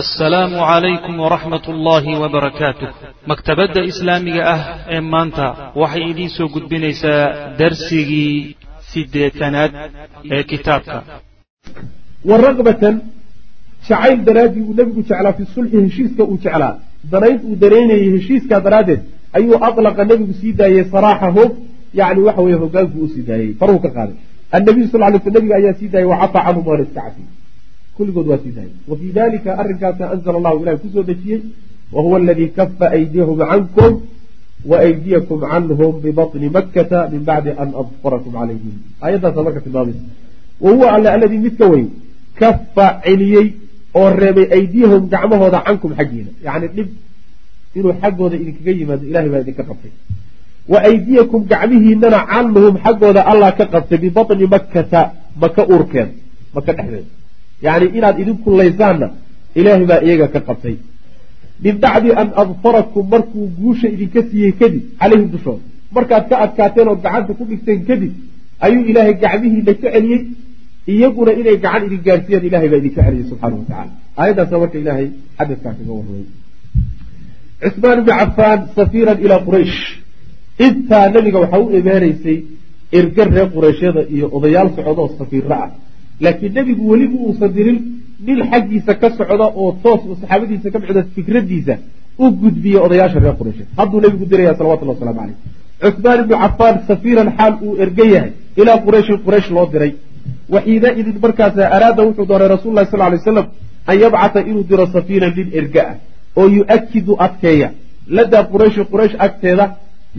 assalaamu calaykum waraxmat ullaahi wabarakaatuh maktabadda islaamiga ah ee maanta waxay idiin soo gudbinaysaa darsigii siddeetanaad ee kitaabka. Wa jacayl daraaddii uu nebigu jeclaa fi sulxi heshiiska uu jeclaa. Danayd uu dareynayay heshiiskaa daraaddeed ayuu adlaqa nebigu sii daayey saraaxahu yacni waxa weye hogaankuu u sii daayey faruu ka qaaday. Annabiyu sal lay sl nebiga ayaa sii daayey wacafa canhum waana iska cafiyey kulligood waa sii fii dalika arrinkaasa anzala allahu ilahay ku soo dejiyey wa huwa aladii kafa aydiyahum cankum wa aydiyakum canhum bibatni makkata min bacdi an adfarakum calayhim. Aayaddaasa marka tilmaamaysa wa huwa alle alladii midka weyn kafa celiyey oo reebay aydiyahum gacmahooda cankum xaggiina. Yacni dhib inuu xaggooda idinkaga yimaado ilahay baa idinka qabtay. Wa aydiyakum gacmihiinana canhum xaggooda allah ka qabtay bibatni makkata maka uurkeeda maka dhexdeeda yacni inaad idinku laysaanna ilaahay baa iyaga ka qabtay. Min bacdi an adfarakum markuu guusha idinka siiyey kadib calayhim dushooda markaad ka adkaateen ood gacanta ku dhigteen kadib ayuu ilaahay gacmihiina ka celiyey. Iyaguna inay gacan idin gaarsiiyaan ilahay baa idinka celiyey subxaana wa tacala aayaddaasa marka ilaahay xadadkaa kaga warramay cusmaan ibni cafaan safiiran ilaa quraysh. Intaa nabiga waxaa u imaanaysay ergar reer quraysyada iyo odayaal socdoo safiiro ah laakiin nebigu weliba uusan dirin nin xaggiisa ka socda oo toos saxaabadiisa ka micda fikradiisa u gudbiye odayaasha reer quraysheed hadduu nebigu diraya salawatulli waslamu caleyh cusmaan ibnu cafaan safiiran xaal uu erga yahay ilaa qurayshin quraysh loo diray. Waxiida idin markaasa araada wuxuu doonay rasul lahi sal lay slam an yabcata inuu diro safiiran nin erga ah oo yu-akidu adkeeya. Ladaa qurayshi quraysh agteeda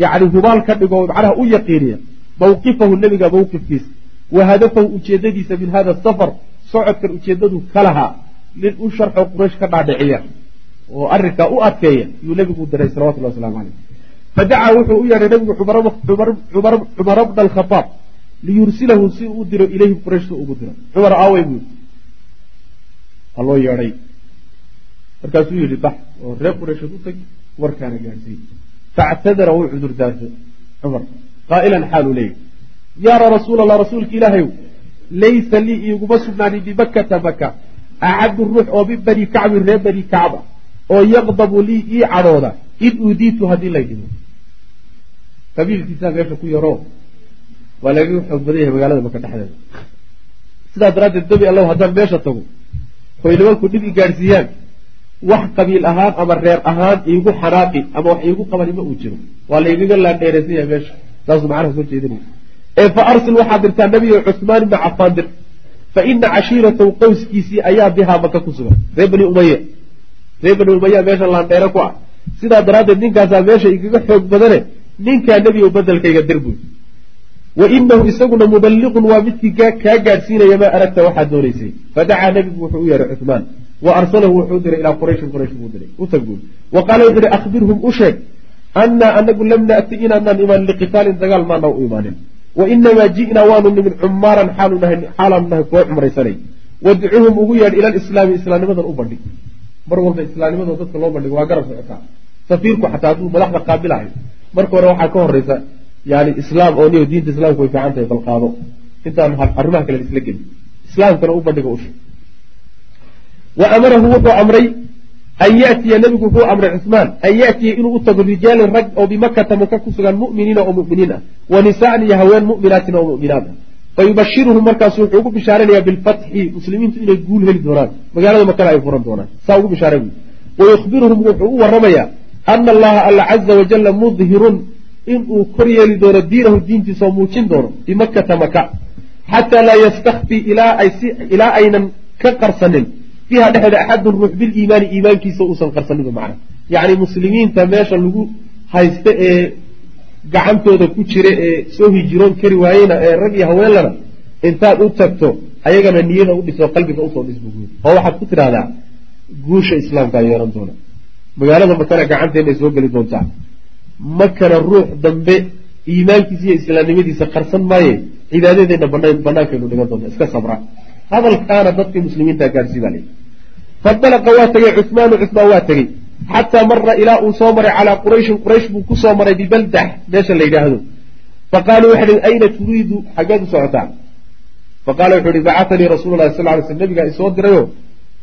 yacni hubaal ka dhigo macnaha u yaqiiniya mawqifahu nebiga mawqifkiisa wa hadafahu ujeedadiisa min hada safar socodkan ujeedadu ka lahaa nin u sharxo quraysh ka dhaadhiciya oo arrinkaa u adkeeya yuu nebigu diray salawatullah waslamu caleyh fadacaa wuxuu u yeedhay nebigu cumara bna alkhadaab liyursilahu si uu diro ilayhim quraysh si ugu diro. Cumar aawey buu ha loo yeedhay. Markaasuu yidhi bax oo reer quraysheed u tag warkaana gaadhsiiy factadara wuu cudur cumar qaa'ilan xaaluu leeyahy yaara rasuul allah rasuulka ilaahayow laysa lii iiguma sugnaanin bimakkata maka axadu ruux oo min bani kacbin reer bani kacba oo yaqdabu lii ii cadhooda in uudiitu haddii lay dhimo qabiilkiisaa meesha ku yaro waa lagaga xoog badan yahay magaalada maka dhexdeeda. Sidaa daraaddeed dabi allow haddaan meesha tago oy nimanku dhib i gaadhsiiyaan wax qabiil ahaan ama reer ahaan iigu xanaaqi ama wax iigu qabani ma uu jiro waa laygaga laandheeraysan yahay meesha. Saasuu macnaha soo jeedinaya ee fa arsil waxaad dirtaa nebiga cusmaan ibna cafaan dir fa ina cashiiratahu qowskiisii ayaa bihaa maka ku sugan. Reer bani umaya reer bani umaya meesha laandheere ku ah. Sidaa daraaddeed ninkaasaa meesha igaga xoog badane ninkaa nebigo bedelkayga dir buy wa inahu isaguna muballiqun waa midkii kaa gaadhsiinaya maa aragta waxaad doonaysay. Fadacaa nebigu wuxuu u yeehay cusmaan. Wa arsalahu wuxuu diray ilaa qurayshin quraysh buu diray. U buy wa qaala wuxuu ihi akhbirhum u sheeg annaa anagu lam na'ti inaanaan imaanin liqitaalin dagaal maana u imaanin wa inamaa ji'naa waanu nimin cumaaran xaalaanu kuwa cumraysanay wadcuhum ugu yeedh ila lislaami islaamnimadan u bandhig mar walba islaamnimadoo dadka loo bandhigo waa garab socotaa safiirku xataa hadduu madaxda qaabilahay marka hore waxaa ka horeysa yani islaam oo niyo diinta islaamku way fiican tahay balqaado intaan arrimaha kale isla gelin islaamkana u bandhiga usha wa amarahu wuxuu amray an yatiya nebigu wuxuu amray cusmaan an yatiya inuu u tago rijaalin rag oo bimakata maka ku sugan mu'miniina oo mu'miniin ah wa nisaan iyo haween mu'minaatin oo mu'minaat ah fayubashiruhum markaasu wuxuu ugu bishaaranayaa bilfatxi muslimiintu inay guul heli doonaan. Magaalada makana ay furan doonaan. Saa ugu bishaaray buy wayukhbiruhum wuxuu u waramayaa ana allaha alla caza wajalla mudhirun. Inuu kor yeeli doono diinahu diintiisa oo muujin doono bimakkata maka xataa laa yastakfi ilaa aynan ka qarsanin fiiha dhexeeda axadun ruux biliimaani iimaankiisa uusan qarsaninba macna yacni muslimiinta meesha lagu haysta ee gacantooda ku jira ee soo hijiroon kari waayeyna ee rag iyo haweenlana intaad u tagto ayagana niyada u dhiso qalbiga u soo dhisbu guud oo waxaad ku tidhahdaa guusha islaamkaa yeelan doona magaalada makana gacanteena soo geli doontaa makana ruux dambe iimaankiisa iyo islaamnimadiisa qarsan maaye cibaadadeenna bannaankaynu dhigan doonta iska sabra hadalkaana dadkii muslimiinta gaadhsii baa fandalaqa waa tegey cusmaanu cusmaan waa tegey xataa mara ilaa uu soo maray calaa qurayshin quraysh buu ku soo maray bibaldax meesha la yidhaahdo. Faqaaluu waxay hi ayna turiidu xaggeed u socotaa faqaala wuxuu ihi bacatanii rasuulu lahi sal ly sl nabigaa isoo dirayo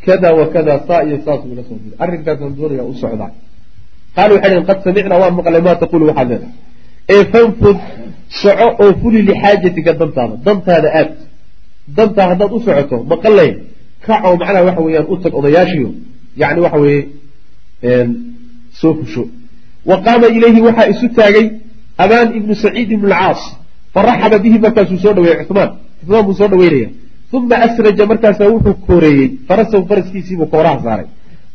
kada wa kada saa iyo saasuu ila soo diray arrinkaasaan doonaya u socdaa qaalu waxay dhaheen qad samicnaa waan maqlay maa taqulu waxaad leedahay? Ee fanfud soco oo fuli lixaajatika dantaada dantaada aad dantaa haddaad u socoto maqalay kacoo macnaha waxa weeyaan u tag odayaashiyo yani waxa weeye soo fusho. Wa qaama ilayhi waxaa isu taagay abaan ibnu saciid ibnu alcaas faraxaba bihi markaasuu soo dhaweeyey cumaan cumaan buu soo dhaweynaya. Uma asraja markaasaa wuxuu kooreeyey. Farasahu faraskiisiibuu kooraha saaray.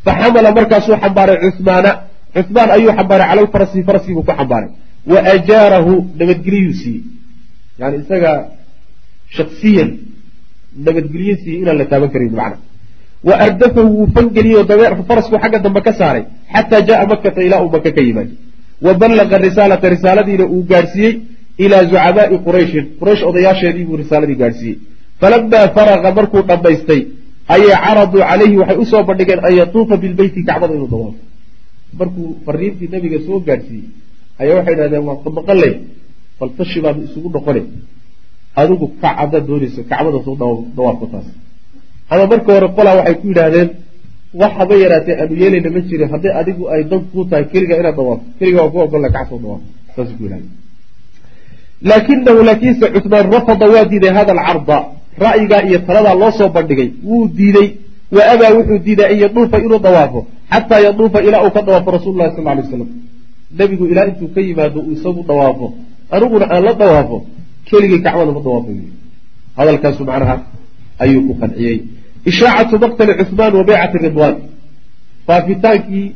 Faxamala markaasuu xambaaray cumaana cumaan ayuu xambaaray cala lfarasi faraskiibuu ku xambaaray. Wa ajaarahu nabadgeliyuu siiyey yani isaga shaksiyan nabadgelyo siiyey inaan la taaban karin macna. Wa ardafahu wuu fangeliyey oo farasku xagga dambe ka saaray xataa jaaa makata ilaa uu maka ka yimaado wa ballaqa risaalata risaaladiina uu gaadhsiiyey ilaa zucamaai qurayshin. Quraysh odayaasheedii buu risaaladii gaadhsiiyey falamaa faraqa markuu dhammaystay ayay caraduu calayhi waxay u soo bandhigeen an yatuufa bilbeyti kacbada inuu dawaafo markuu fariintii nabiga soo gaadhsiiyey ayaa waxay idhahdeen waa maqaley bal tashi baanu isugu noqone adigu kac haddaad doonayso kacbada soo dawaafko taas. Ama marka hore qolaa waxay ku yidhaahdeen wax haba yaraatee aanu yeelayna ma jirin haddii adigu ay dan kuu tahay keliga inaad dawaafo keliga waa ku ogolla kac soo dawaafo saas ku yidhahdeen laakinahu laakiinse cusmaan rafada waa diiday hada alcarda ra'yigaa iyo taladaa loo soo bandhigay. Wuu diidey wa abaa wuxuu diiday an yaduufa inuu dawaafo xataa yaduufa ilaa uu ka dawaafo rasuulu lahi sal ly waslam nebigu ilaa intuu ka yimaado uu isagu dawaafo. Aniguna aan la dawaafo keligii kacbada ma dawaafo hadalkaasu macnaha ayuu ku qanciyey. Ishaacatu maqtali cuhmaan wa beycati ridwaan. Faafitaankii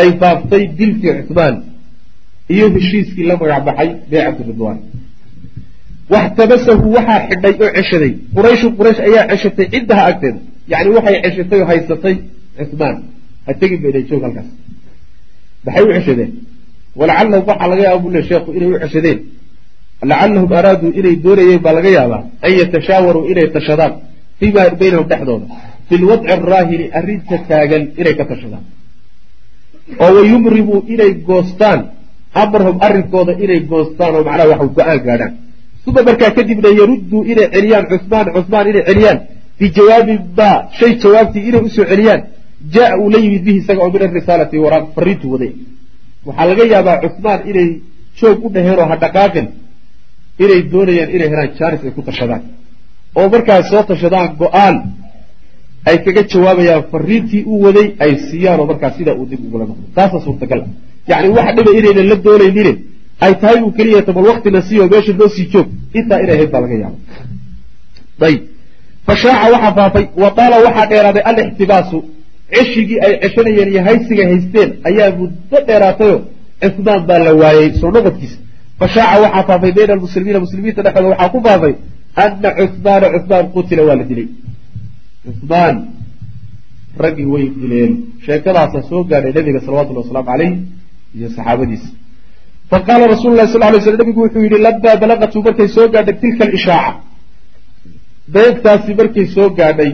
ay faaftay dilkii cuhmaan iyo heshiiskii la magacbaxay beycatu ridwaan. Waxtabasahu waxaa xidhay oo ceshaday. Qurayshu quraysh ayaa ceshatay ciddaha agteeda. Yacni waxay ceshatay oo haysatay cuhmaan ha tegin bayna joog halkaas. Maxay u ceshadeen walacallahum waxaa laga yaaba bule sheekhu inay u ceshadeen lacallahum araaduu inay doonayeen baa laga yaabaa an yatashaawaruu inay tashadaan fiima baynahum dhexdooda fi lwadci araahini arrinta taagan inay ka tashadaan oo wayumrimuu inay goostaan amrahum arrinkooda inay goostaan oo macnaha wax go'aan gaadhaan uma markaa kadibna yarudduu inay celiyaan cusmaan cusmaan inay celiyaan bijawaabi ma shay jawaabtii inay u soo celiyaan jaa uu la yimid bihi isaga oo min arisaalati waraaq fariintu waday waxaa laga yaabaa cusmaan inay joog u dhaheen oo ha dhaqaaqin inay doonayaan inay helaan jaanis ay ku tashadaan. Oo markaas soo tashadaan go'aan ay kaga jawaabayaan fariintii uu waday ay siiyaan oo markaas sidaa uu dib ugula noqdo taasa suurtagal ah. Yacni wax dhiba inaynan la doonaynine ay tahay uu keliya ta bal waktina siiyo meesha loo sii joog intaa inay ahayd baa laga yaaba ayb fashaaca waxaa faafay wa taala waxaa dheeraaday alixtibaasu ceshigii ay ceshanayeen iyo haysigay haysteen ayaa muddo dheeraatayo cusmaan baa la waayey soo noqodkiisa fashaaca waxaa faafay bayna almuslimiina muslimiinta dhexdooda waxaa ku faafay ana cusmaana cusmaan qutila waa la dilay cusmaan raggii way dileen sheekadaasa soo gaadhay nabiga salawatullhi wasalaamu caleyh iyo saxaabadiisa faqaala rasulu lahi sal lay sl nabigu wuxuu yihi lamaa balagatu markay soo gaadhay tilka alishaaca beegtaasi markay soo gaadhay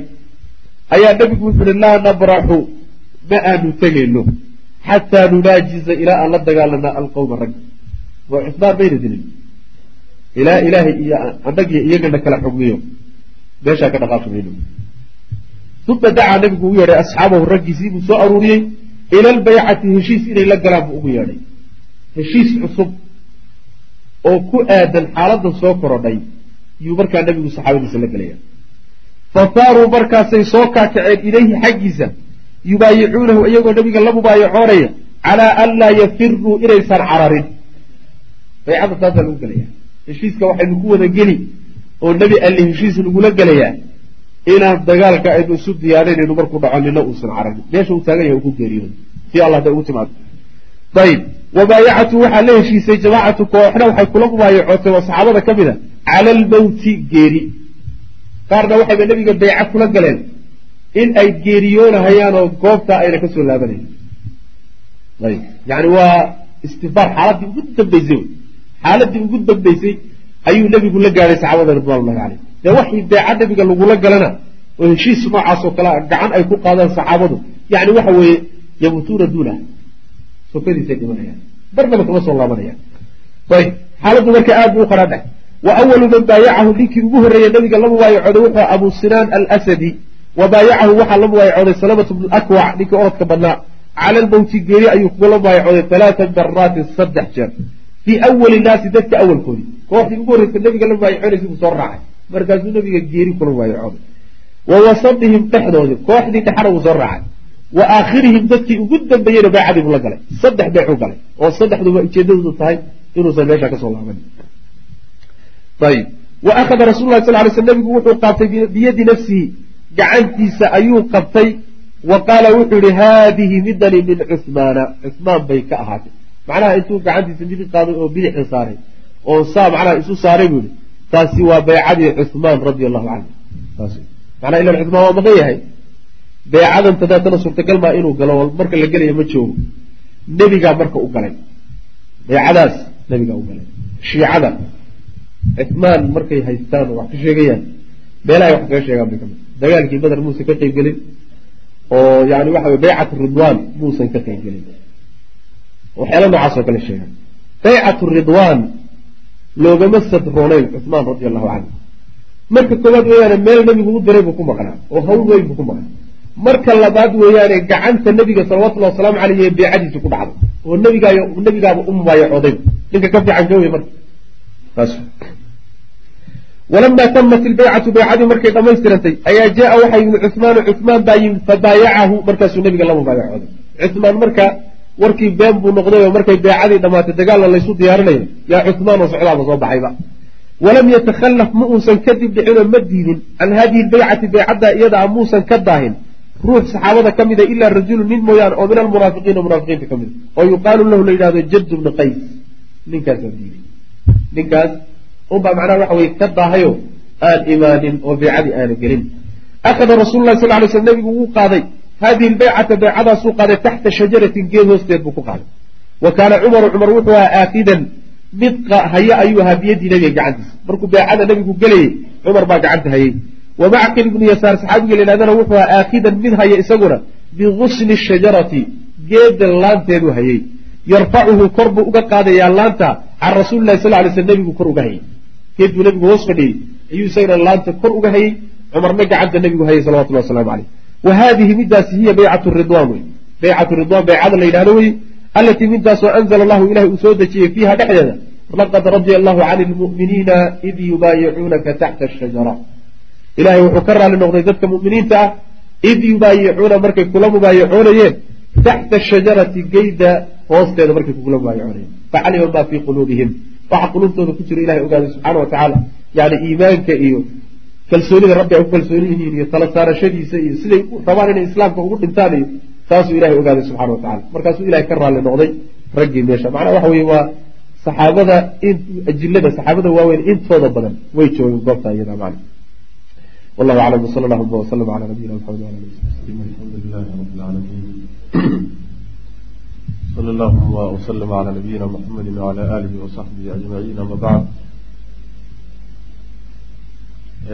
ayaa nabigu wuxuu yihi laa nabraxu ma aanu tegayno xataa nunaajiza ilaa aan la dagaalana alqowma rag oo cusmaan mayna dilin ilaa ilaahay iyo annagiyo iyagana kala xugmiyo. Meeshaa ka dhaqaaqi mayno uma dacaa nabigu ugu yeedhay asxaabahu raggiisii buu soo aruuriyey ila albaycati heshiis inay la galaan buu ugu yeedhay. Heshiis cusub oo ku aadan xaaladan soo korodhay yuu markaa nabigu saxaabadiisa la gelaya fa saaruu markaasay soo kaakaceen ilayhi xaggiisa yubaayicuunahu iyagoo nabiga la mubaayacoonaya calaa an laa yafiruu inaysan cararin baycada taasaa lagu gelaya heshiiska waxaynu ku wada geli oo nebi alli heshiis lagula gelayaa inaan dagaalka aynu isu diyaarinayno markuu dhaco nina uusan cararin meesha uu taagan yahay uu ku si allah da ugu timaado. Ayib wabaayacatu waxaa la heshiisay jamaacatu kooxna waxay kula mubaayacootay oo saxaabada ka mid a cala almowti geeri. Qaarna waxayba nebiga bayca kula galeen in ay geeriyoonahayaan oo goobtaa ayna ka soo laabanayn ayb yani waa istifaar xaaladii ugu dambaysay xaaladii ugu dambaysay ayuu nebigu la gaadhay saxaabada ridwanullahi caleyh dee waxii beeca nebiga lagula galana oo heshiis noocaas oo kalea gacan ay ku qaadaan saxaabadu yani waxa weeye yamutuuna duulah sokadiisay dhimanayaan. Barnaba kama soo laabanayaan. Ayb xaaladdu marka aad buu u qaraadhax wa awalu man baayacahu ninkii ugu horreeya nabiga la mubaayacooday wuxuu abu sinaan alsadi wa baayacahu waxaa la mubaayacooday salamatu bnu akwac ninkii orodka badnaa. Cala lmowti geeri ayuu kugula mubaayacooday talaata daraatin saddex jeer fii awali naasi dadka awalkoodii kooxdii ugu horreysa nabiga la mubaayacoonaysa buu soo raacay. Markaasuu nabiga geeri kula mubaayacooday wa wasadihim dhexdoodii kooxdii dhexana wuu soo raacay. Wa aakhirihim dadkii ugu dambeeyeyna baycadii buu la galay. Saddex beecuu galay oo saddexduba ujeedadoodu tahay inuusan meesha ka soo laaban. Ayib wa akhada rasul lah sal lay sl nabigu wuxuu qaatay biyadi nafsihi. Gacantiisa ayuu qabtay. Wa qaala wuxuu yihi haadihi midani min cuhmaana cuhmaan bay ka ahaatay macnaha intuu gacantiisa midig qaaday oo bidixda saaray oo saa macnaha isu saaray buu yihi taasi waa baycadii cuhmaan radia allahu canhu manaa ilan cuhmaan waa maqan yahay. Beecadan tadaatana suurtagal maa inuu galo marka la gelaya ma joogo. Nebigaa marka u galay. Beecadaas nebigaa u galay. Shiicada. Cuhmaan markay haystaan oo wax ka sheegayaan. Meelahay wax kaga sheegaan bay ka mid dagaalkii beder muusan ka qayb gelin oo yani waxa wey baycat ridwan muusan ka qayb gelin waxyaala noocaas oo kale sheegaan baycat ridwan loogama sadroonayn cuhmaan radi allahu canhu. Marka koowaad weeyaane meel nebigu u diray buu ku maqnaa oo hawl weyn buu ku maqnaa. Marka labaad weeyaane gacanta nebiga salawatullahi wasalaamu caleyh ee beecadiisi ku dhacday oo nebigaay nebigaaba u mubaayacooday. Ninka ka fiican ka wey marka walamaa tamat ilbaycatu baycadii markay dhammaystirantay ayaa jaa waxaa yimid cuhmaanu cuhmaan baa yimid fabaayacahu markaasuu nebiga la mubaayacooday. Cuhmaan marka warkii been buu noqday oo markay beecadii dhammaatay dagaalna laysu diyaarinayo yaa cuhmaan oo socdaaba soo baxayba. Walam yatakhallaf ma uusan kadib dhicinoo ma diidin can hadihi lbaycati baycadda iyada a muusan ka daahin. Ruux saxaabada ka mida ilaa rajulu nin mooyaane oo min almunaafiqiina munaafiqiinta ka mida oo yuqaalu lahu la yidhahdo jaddu bni qays. Ninkaasaa diiday ninkaas unbaa macnaha waxa weye ka daahayo aan imaanin oo baycadii aana gelin. Akhada rasuulu sal ly sl nabigu wuu qaaday hadihi lbaycata baycadaasuu qaaday taxta shajaratin geed hoosteed buu ku qaaday wa kaana cumaru cumar wuxuu ahaa aakidan mid haye ayuu ahaa biyadii nabiga gacantiisa markuu beecada nabigu gelayay cumar baa gacanta hayey wa macqil ibnu yasaar saxaabiga la yidhahdana wuxuu ahaa aakidan mid haya isaguna bigusni shajarati geeda laanteedu hayey yarfacuhu kor buu uga qaadayaa laanta can rasuuli lahi sal lay sl nabigu kor uga hayey geed buu nabigu hoos fadhiyey ayuu isagana laanta kor uga hayey cumarna gacanta nabigu hayay salawatullah waslamu caleyh wa haadihi midaasi hiya baycatu ridwan wey baycatu ridwan baycada la yidhahdo wey alatii midaasoo anzala allahu ilahay uu soo dejiyey fiiha dhexdeeda laqad radia allahu cani lmu'miniina id yubaayicuunaka taxta ashajara ilahay wuxuu ka raali noqday dadka mu'miniinta ah id yubaayicuuna markay kula mubaayicoonayeen taxta ashajarati geyda hoosteeda markay kula mubaayicoonayeen facalima maa fii quluubihim waxa quluubtooda ku jira ilahay ogaaday subxaana wa tacaala yani iimaanka iyo kalsoonida rabbi ay ku kalsooni yihiin iyo tala saarashadiisa iyo siday rabaan inay islaamka ugu dhintaan iyo saasuu ilahay ogaaday subxana wa tacala markaasuu ilahay ka raalli noqday raggii meesha. Macnaha waxa weye waa saxaabada ajilada saxaabada waaweyn intooda badan way joogeen goobta iyada macna wallahu aclam wsala allahuma wslm ala nabiyina maxamed wala ali alxamdu lilahi rabi lcaalamiin sala allahuma wslm ala nabiyina muxamedi wala alihi wasaxbihi ajmaciin ama bacd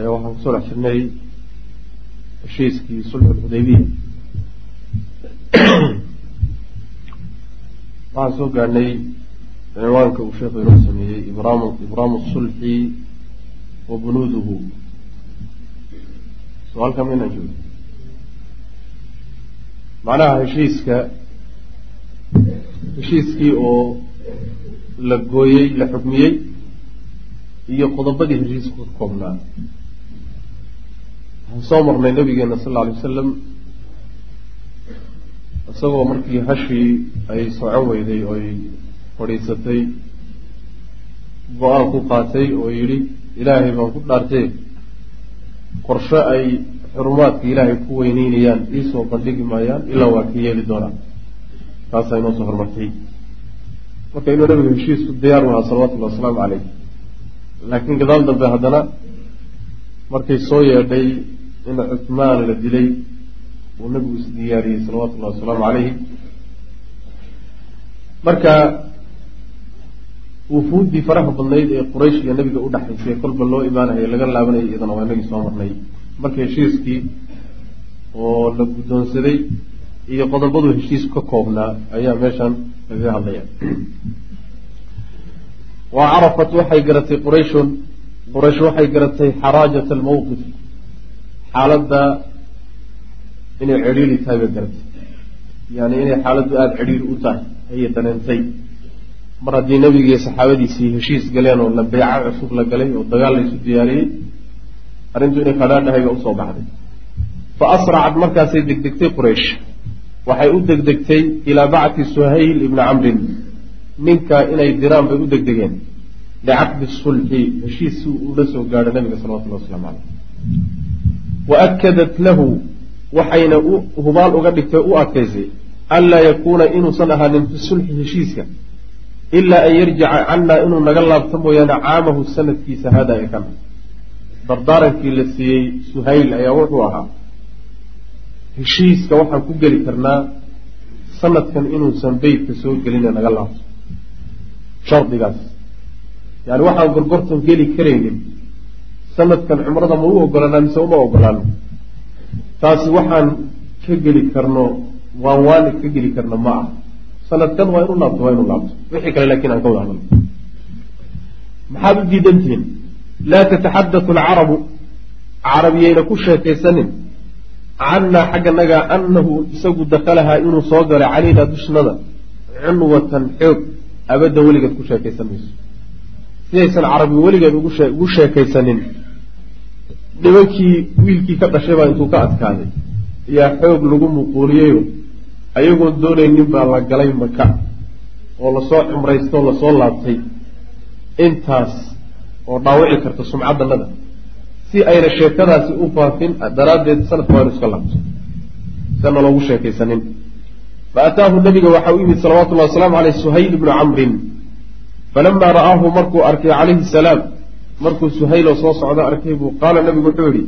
waxaan ku soo dhex jirnay heshiiskii sulxu lxudaybiya waxaan soo gaadhnay cinwaanka uu sheekhu inoo sameeyey ibraam ibraamu sulxi wa bunuuduhu soo halkaa maynaan joogo macnaha heshiiska heshiiskii oo la gooyey la xukmiyey iyo qodobadii heshiiska ka koobnaa waxaan soo marnay nabigeena sal alla alay wasalam isagoo markii hashii ay socon weyday oo ay fadhiisatay go'aan ku qaatay oo yidhi ilaahay baan ku dhaartee qorshe ay xurumaadka ilaahay ku weyneynayaan iisoo bandhigi maayaan ilaa waa ka yeeli doonaa. Taasaa inoo soo hormartay. Marka inuu nabigu heshiisku diyaar u ahaa salawatullahi wasalaamu caleyh laakiin gadaal dambe haddana markay soo yeedhay in cuthmaan la dilay uu nabigu isdiyaariyey salawatullahi wasalaamu caleyhi marka wufuuddii faraha badnayd ee quraysh iyo nabiga u dhexaysay kolba loo imaanayo laga laabanayay iyadana waa inagii soo marnay. Marka heshiiskii oo la guddoonsaday iyo qodobadu heshiisku ka koobnaa ayaa meeshan lagaga hadlaya wa carafat waxay garatay qurayshun quraysh waxay garatay xaraajata almawqif xaaladda inay cidhiiri tahay bay garatay. Yani inay xaaladdu aada cidhiiri u tahay ayay dareentay mar haddii nebiga iyo saxaabadiisii heshiis galeen oo la beeco cusub la galay oo dagaal laysu diyaariyey arrintu inay qadhaadhahay ba u soo baxday. Fa asracad markaasay degdegtay quraysh. Waxay u degdegtay ilaa bacti suhayl ibni camrin ninka inay diraan bay u degdegeen. Licaqdi sulxi heshiis si uu ula soo gaadho nabiga salawatullahi waslamu caleyh wa akadat lahu waxayna u hubaal uga dhigtay u adkaysay anlaa yakuuna inuusan ahaanin fi sulxi heshiiska ilaa an yarjica cannaa inuu naga laabto mooyaane caamahu sanadkiisa hada ee kan dardaarankii la siiyey suhayl ayaa wuxuu ahaa heshiiska waxaan ku geli karnaa sanadkan inuusan beytka soo gelina naga laabto shardigaas yani waxaan gorgortan geli karaynin sanadkan cumrada ma u ogolanaa mise uma ogolaano taasi waxaan ka geli karno waan waani ka geli karno ma ah sanadkan waa inu laabto waa inu laabto. Wixii kale laakiin aan ka wada hadalno. Maxaad u diidantihiin laa tataxadatu alcarabu. Carabiyayna ku sheekaysanin. Cannaa xagganaga annahu isagu dakalahaa inuu soo galay calaynaa dushnada cunwatan xoog abaddan weligeed ku sheekaysan mayso sidaysan carabi weligeed ugu sheekaysanin nimankii wiilkii ka dhashay baa intuu ka adkaaday ayaa xoog lagu muquuliyeyo. Ayagoon doonaynin baa la galay maka oo la soo cumraysto o la soo laabtay. Intaas oo dhaawici karta sumcaddanada si ayna sheekadaasi u faafin daraaddeed sanadka waa iska laabto sana loogu sheekaysanin. Fa ataahu nabiga waxaa u yimid salawatullahi wasalaamu caleyh suhayl ibnu camrin falamaa ra'aahu markuu arkay calayhi salaam markuu suhayloo soo socdo arkay buu qaala nabigu wuxuu yidhi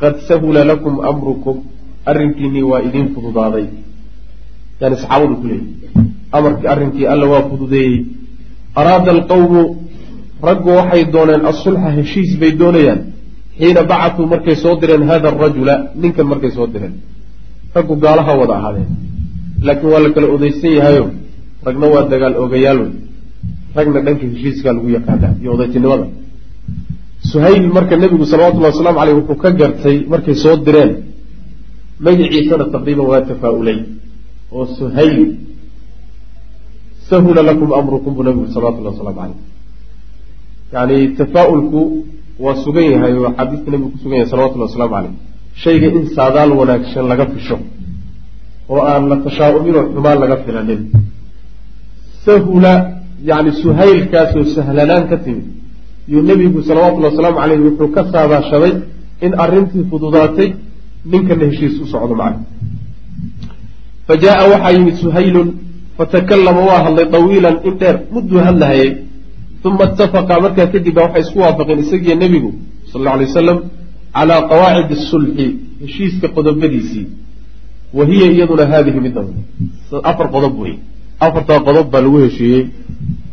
qad sahula lakum amrukum arrinkiinnii waa idiin fududaaday. Yani saxaabadu ku leeyihi amarkii arrinkii alla waa fududeeyey. Araada alqawmu raggu waxay dooneen asulxa heshiis bay doonayaan xiina bacatuu markay soo direen hada arajula ninkan markay soo direen. Raggu gaalaha wada ahaadeen. Laakiin waa la kala odeysan yahayo ragna waa dagaal ogayaal wey ragna dhanka heshiiskaa lagu yaqaana iyo odaytinimada suhayl marka nebigu salawatullahi wasalaamu caleyh wuxuu ka gartay markay soo direen magiciisana taqriiban waa tafaa-ulay oo suhayl sahula lakum amrukum buu nabigu salawatullahi wasalaamu caleyh yani tafaa-ulku waa sugan yahay oo xadiiska nebigu kusugan yahay salawatullahi wasalaamu caleyh shayga in saadaal wanaagsan laga fisho oo aan la tashaa-umin oo xumaan laga filanin. Sahula yani suhaylkaasoo sahlanaan ka timid yuu nebigu salawatullahi wasalaamu caleyh wuxuu ka saadaashaday in arrintii fududaatay ninkana heshiis u socdo macna fa jaa waxaa yimid suhaylun fatakallama waa hadlay tawiilan in dheer mudduu hadlahayay. Uma ittafaqa markaa kadib baa waxay isku waafaqeen isagiiyo nebigu sal alla alay wasalam calaa qawaacidi sulxi heshiiska qodobadiisii. Wa hiya iyaduna haadihi midda. Afar qodob wey afartaa qodob baa lagu heshiiyey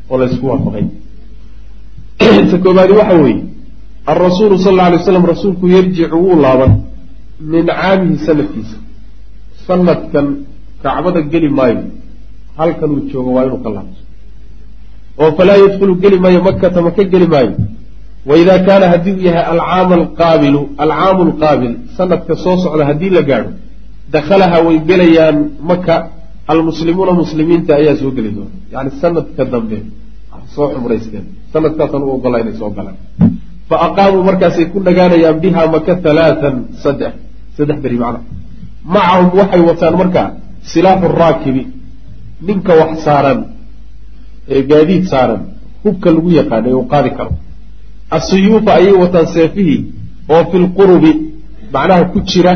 oo la waafaqay ta koobaadi waxa weeye alrasuulu sal alla alay waslam rasuulku yarjicu wuu laaban min caamihi sanadkiisa sanadkan kacbada geli maayo halkan uu joogo waa inuu ka laabto oo falaa yadkhulu geli maayo makata maka geli maayo. Waida kaana haddii uu yahay alcaam alqaabilu alcaamu alqaabil sanadka soo socda haddii la gaadho dakhalaha way gelayaan maka almuslimuuna muslimiinta ayaa soo geli doona. Yani sanadka dambe soo xumraysteen sanadkaasaan u ogola inay soo galaan fa aqaamuu markaasay ku nagaanayaan biha maka halaatan saddex. Saddex beri macna macahum waxay wataan markaa silaaxu raakibi. Ninka wax saaran ee gaadiid saaran hubka lagu yaqaana ee uu qaadi karo. Asiyuufa ayay wataan seefihii oo fi lqurubi macnaha ku jira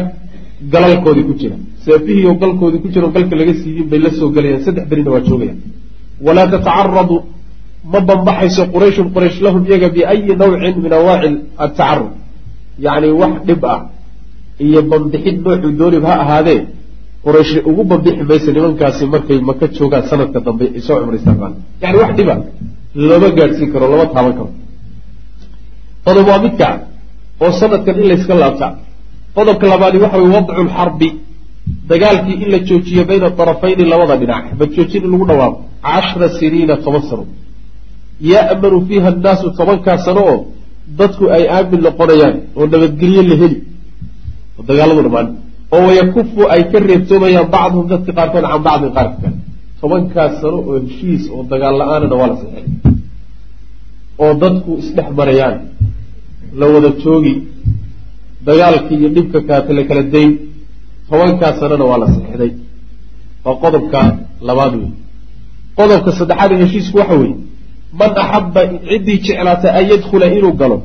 galalkoodii ku jira. Seefihii oo galkoodii ku jira oo galka laga siiyey bay la soo gelayaan saddex berina waa joogayaan. Walaa tatacaradu ma bambaxayso qurayshun quraysh lahum iyaga biayi nawcin min anwaaci atacarud yacni wax dhib ah iyo bambixid noocuu doonib ha ahaadee quraysh ugu bambixi maysa nimankaasi markay maka joogaan sanadka dambe ay soo yani wax dhiba lama gaadhsiin karo lama taaban karo. Qodob waa midka oo sanadkan in layska laabta. Qodobka labaadi waxa weye wadcu lxarbi dagaalkii in la joojiyo bayna darafayni labada dhinac xabad joojin in lagu dhawaaqo. Cashra siniina toban sano ya'manu fiiha annaasu tobankaa sano oo dadku ay aamin noqonayaan oo nabadgelyo la heli oo dagaaladu dhamaan oo wayakufu ay ka reebtoomayaan bacduhum dadka qaarkood can bacdin qaarka kale. Tobankaas sano oo heshiis oo dagaal la'aanana waa la saxeexay oo dadku isdhex marayaan la wada joogi dagaalkii iyo dhibka kaata la kala dayn tobankaas sanona waa la saxixday waa qodobka labaad wey qodobka saddexaad ee heshiisku waxa weeye man axaba ciddii jeclaatay an yadkhula inuu galo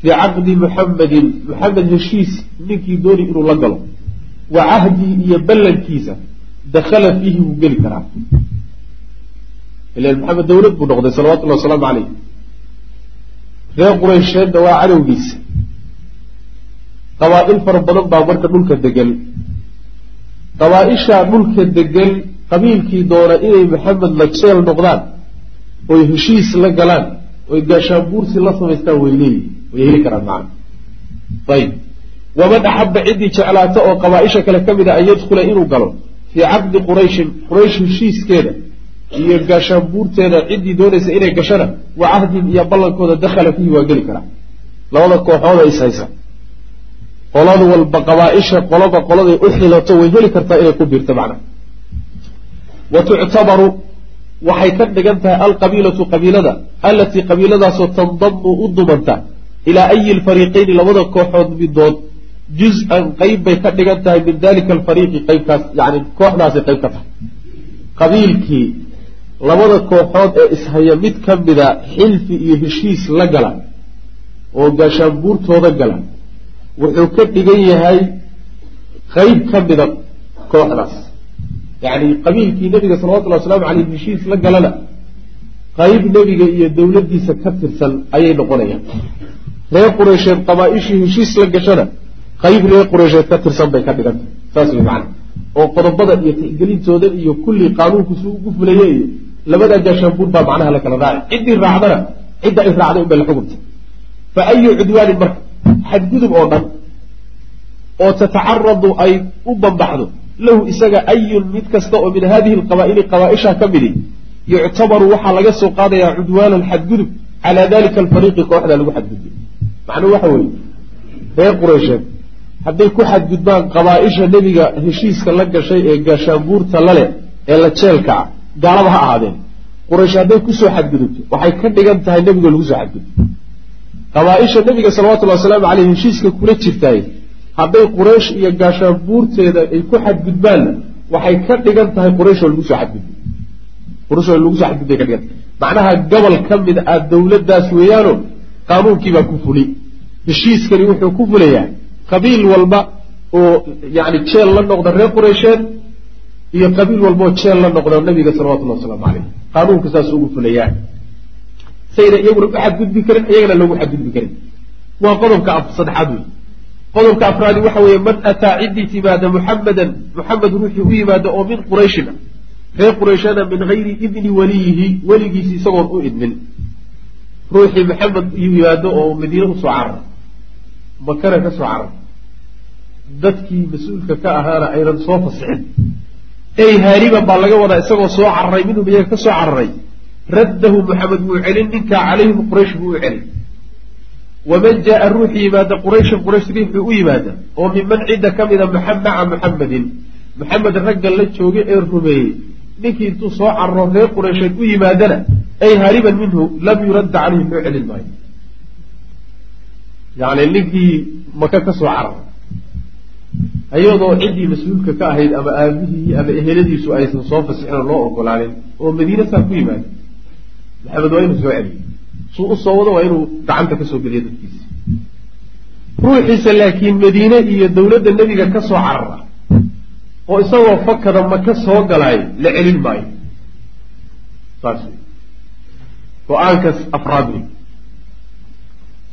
fii caqdi muxamedin muxamed heshiis ninkii dooni inuu la galo. Wa cahdihi iyo ballankiisa dakhala fiihi wuu geli karaa. Ilan maxamed dawlad buu noqday salawatullahi wasalaamu caleyh reer quraysheedna waa cadowgiisa qabaa-il fara badan baa marka dhulka degan qabaa-ishaa dhulka degan qabiilkii doona inay maxamed la jeel noqdaan oy heshiis la galaan oy gaashaanbuursi la samaystaan way leeyihiin way heli karaan macana ayib waman axaba ciddii jeclaata oo qabaa-isha kale ka mid a an yadkhula inuu galo fii caqdi qurayshin quraysh heshiiskeeda iyo gaashaanbuurteeda ciddii doonaysa inay gashana wa cahdin iyo ballankooda dakhala fiihi waa geli karaa. Labada kooxooda is haysa qolada walba qabaa-isha qoloba qoladay u xilato way heli kartaa inay ku biirto macnaha wa tuctabaru waxay ka dhigan tahay alqabiilatu qabiilada allatii qabiiladaasoo tandamu u dumanta ilaa ayi lfariiqeyni labada kooxood midood juz-an qeyb bay ka dhigan tahay min dalika alfariiqi qeybkaas yani kooxdaasay qeyb ka tahay. Qabiilkii labada kooxood ee ishaya mid ka mida xilfi iyo heshiis la gala oo gaashaanbuurtooda gala wuxuu ka dhigan yahay qeyb ka mida kooxdaas yacni qabiilkii nebiga salawatullhi wasalaamu caleyh heshiis la galana qeyb nebiga iyo dowladdiisa ka tirsan ayay noqonayaan. Reer qureysheed qabaa-ishii heshiis la gashana qeyb reer qureysheed ka tirsan bay ka dhigantah saas wey macana oo qodobada iyo tixgelintooda iyo kulli qaanuunku si ugu fulaya iyo labadaa gaashaanbuur baa macnaha la kala raacay ciddii raacdana cidda ay raacday unbay la xukunta fa ayu cudwaanin marka xadgudub oo dhan oo tatacaradu ay u bambaxdo lahu isaga ayun mid kasta oo min hadihi alqabaa'ili qabaa-isha ka midi yuctabaru waxaa laga soo qaadayaa cudwaanan xadgudub calaa dalika alfariiqi kooxdaa lagu xadgudbay macnuhu waxa weeye reer qureysheed hadday ku xadgudbaan qabaa-isha nebiga heshiiska la gashay ee gaashaanbuurta lale ee la jeelka ah gaalaba ha ahaadeen. Quraysh hadday ku soo xadgudubto waxay ka dhigan tahay nebigo lagu soo xadgudbo qabaa-isha nebiga salawatullahi wasalaamu caleyh heshiiska kula jirtaay hadday quraysh iyo gaashaanbuurteeda ay ku xadgudbaanna waxay ka dhigan tahay qurayshoo lagu soo xadgudbay. Qurayshoo lagu soo xadgudbay ka dhigan. Macnaha gobol ka mid ah dowladdaas weeyaano qaanuunkiibaa ku fuli. Heshiiskani wuxuu ku fulayaa qabiil walba oo yani jeel la noqda reer qureysheed iyo qabiil walba oo jeel la noqda nabiga salawatullahi wasalaamu caleyh qaanuunka saas ugu fulayaa sayna iyaguna u xadgudbi karin iyagana lagu xadgudbi karin. Waa qodobka saddexaad wey qodobka afraadi waxa weeye man ataa ciddii timaada muxamedan muxamed ruuxii u yimaada oo min qurayshin ah reer qurayshana min hayri idni waliyihi weligiisi isagoon u idmin. Ruuxii maxamed yimaado oo madiine u soo carar makana ka soo carar dadkii mas'uulka ka ahaana aynan soo fasixin. Ey haariban baa laga wadaa isagoo soo cararay minhum iyaga ka soo cararay raddahu maxamed wuu celin ninkaa calayhim quraysh buu u celin waman jaaa ruuxii yimaada qurayshan quraysh riixuu u yimaada oo minman cidda ka mida maca muxamedin maxamed ragga la jooga ee rumeeyey ninkii intuu soo cararo reer quraysheed u yimaadana ay haariban minhu lam yuradda caleyhi loo celin maayo yacni ninkii maka ka soo cararay iyadoo ciddii mas'uulka ka ahayd ama aabihii ama eheladiisu aysan soo fasixin oo loo ogolaanin oo madiine saa ku yimaada maxamed waa inuu soo celiyo suu u soo wado waa inuu gacanta ka soo geliyo dadkiisa. Ruuxiisa laakiin madiine iyo dowladda nebiga ka soo carara oo isagoo fakada maka soo galaayo la celin maayo. Saas go'aankaas afraad wey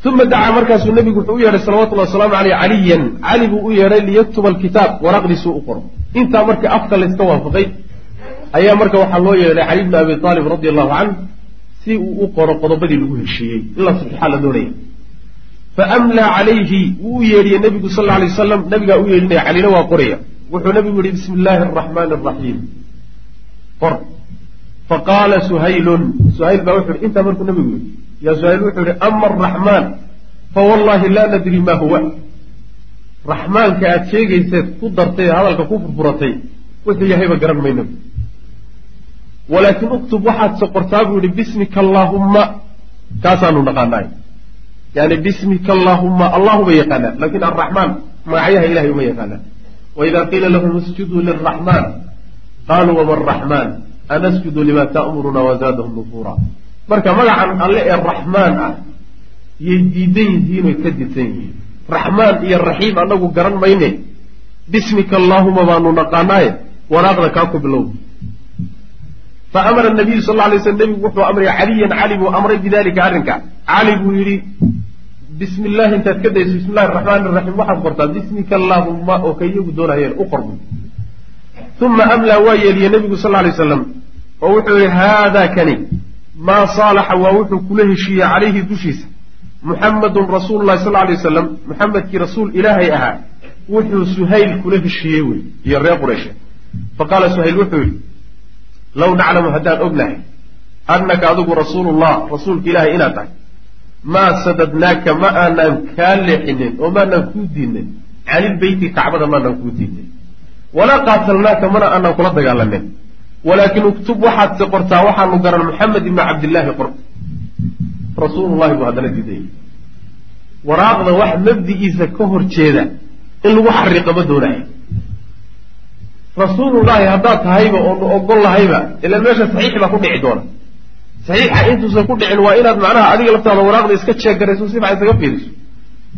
uma dacaa markaasuu nebigu wuxuu u yeedhay salawatullahi wasalaamu caleyh caliyan. Cali buu u yeedhay liyaktuba alkitaab waraqdiisuu u qoro. Intaa marka afka layska waafaqay ayaa marka waxaa loo yeedhay cali bni abi aalib radia allahu canh si uu u qoro qodobadii lagu heshiiyey. In la la doonaya. Fa amlaa calayhi wuu u yeedhiyey nebigu sal alay wasalam nabigaa u yeedhinaya calina waa qoraya. Wuxuu nabigu yihi bismi illaahi araxmaani araxiim qor faqaala suhaylun. Suhayl baa wuxu yihi intaa markuu nabigu yihi yaa suhayl wuxuu yihi ama araxmaan fawallahi laa nadri ma huwa. Raxmaanka aad sheegayseed ku dartay hadalka ku furfuratay wuxuu yahayba garan mayno walaakin uktub waxaad soqortaa buu yihi bismika allaahumma. Kaasaanu naqaanaay yani bismika allaahumma. Allahu bay yaqaanaan laakiin alraxmaan magacyaha ilahay uma yaqaanaan waida qiila lahum isjuduu liraxmaan qaaluu wama araxmaan anasjudu lima ta'muruna wazaadahum nufuura marka magacan alle ee raxmaan ah yay diidan yihiin oy ka disan yihiin. Raxmaan iyo raxiim anagu garan mayne. Bismika allaahuma baanu naqaanaaye wanaaqda kaa ku bilow fa amara nabiyu sal lay sl nebigu wuxuu amray caliyan cali buu amray bidalika arrinka. Cali buu yidhi bismi illahi intaad ka dayso bismi llahi raxmaan raxiim waxaad qortaa bismika allaahuma oo ka iyagu doonayeen u qorbu uma amlaa waa yeeliye nebigu sal lay slam oo wuxuu yihi haada kani maa saalaxa waa wuxuu kula heshiiyey calayhi dushiisa. Muxamadun rasuulu lahi sal lay wasalam muxamedkii rasuul ilaahay ahaa wuxuu suhayl kula heshiiyey wey iyo reer qurayshe faqaala suhayl wuxuu yihi low naclamu haddaan ognahay annaka adigu rasuulullah rasuulka ilaahay inaad tahay maa sadadnaaka ma aanaan kaa leexinin oo maanaan kuu diidnin canilbeyti kacbada maanaan kuu diidnin walaa qaatalnaaka mana aanaan kula dagaalanin walaakin uktub waxaad se qortaa waxaanu garan maxamed ibni cabdillaahi qor rasuulullahi buu haddana diidayay waraaqda wax mabdigiisa ka hor jeeda in lagu xariiqa ma doonayo rasuulullahi haddaad tahayba oonu ogol lahayba ilaan meesha saxiix baa ku dhici doona. Saxiixa intuusan ku dhicin waa inaad macnaha adiga laftaada waraaqda iska jeegarayso si fiican isaga fiiriso.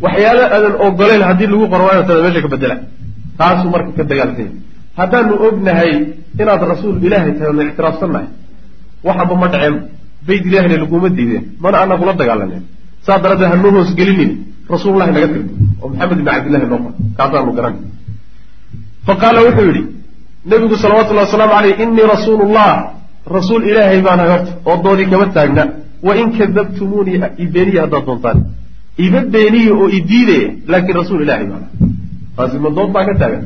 Waxyaalo aadan ogoleyn haddii lagu qoro waa inaad meesha ka bedela taasuu marka ka dagaalsanya haddaanu ognahay inaad rasuul ilaahay tahay onu ictiraafsannahay waxaba ma dhaceen. Bayd ilahina laguma diideen. Mana aanan kula dagaalanen saa daraaddeed hanoo hoosgelinin rasuulullahi naga tirdo oo maxamed ibni cabdillahi noo qor kaasaanu garan fa qaala wuxuu yidhi nebigu salawatullahi wasalaamu caleyh innii rasuulullah. Rasuul ilaahay baanahay horta oo doodii kama taagna. Wa in kadabtumuunii ibeeniya haddaad doontaan. Iba beeniya oo idiidaya laakiin rasuul ilaahay baanahay taasi ma dood baa ka taagan.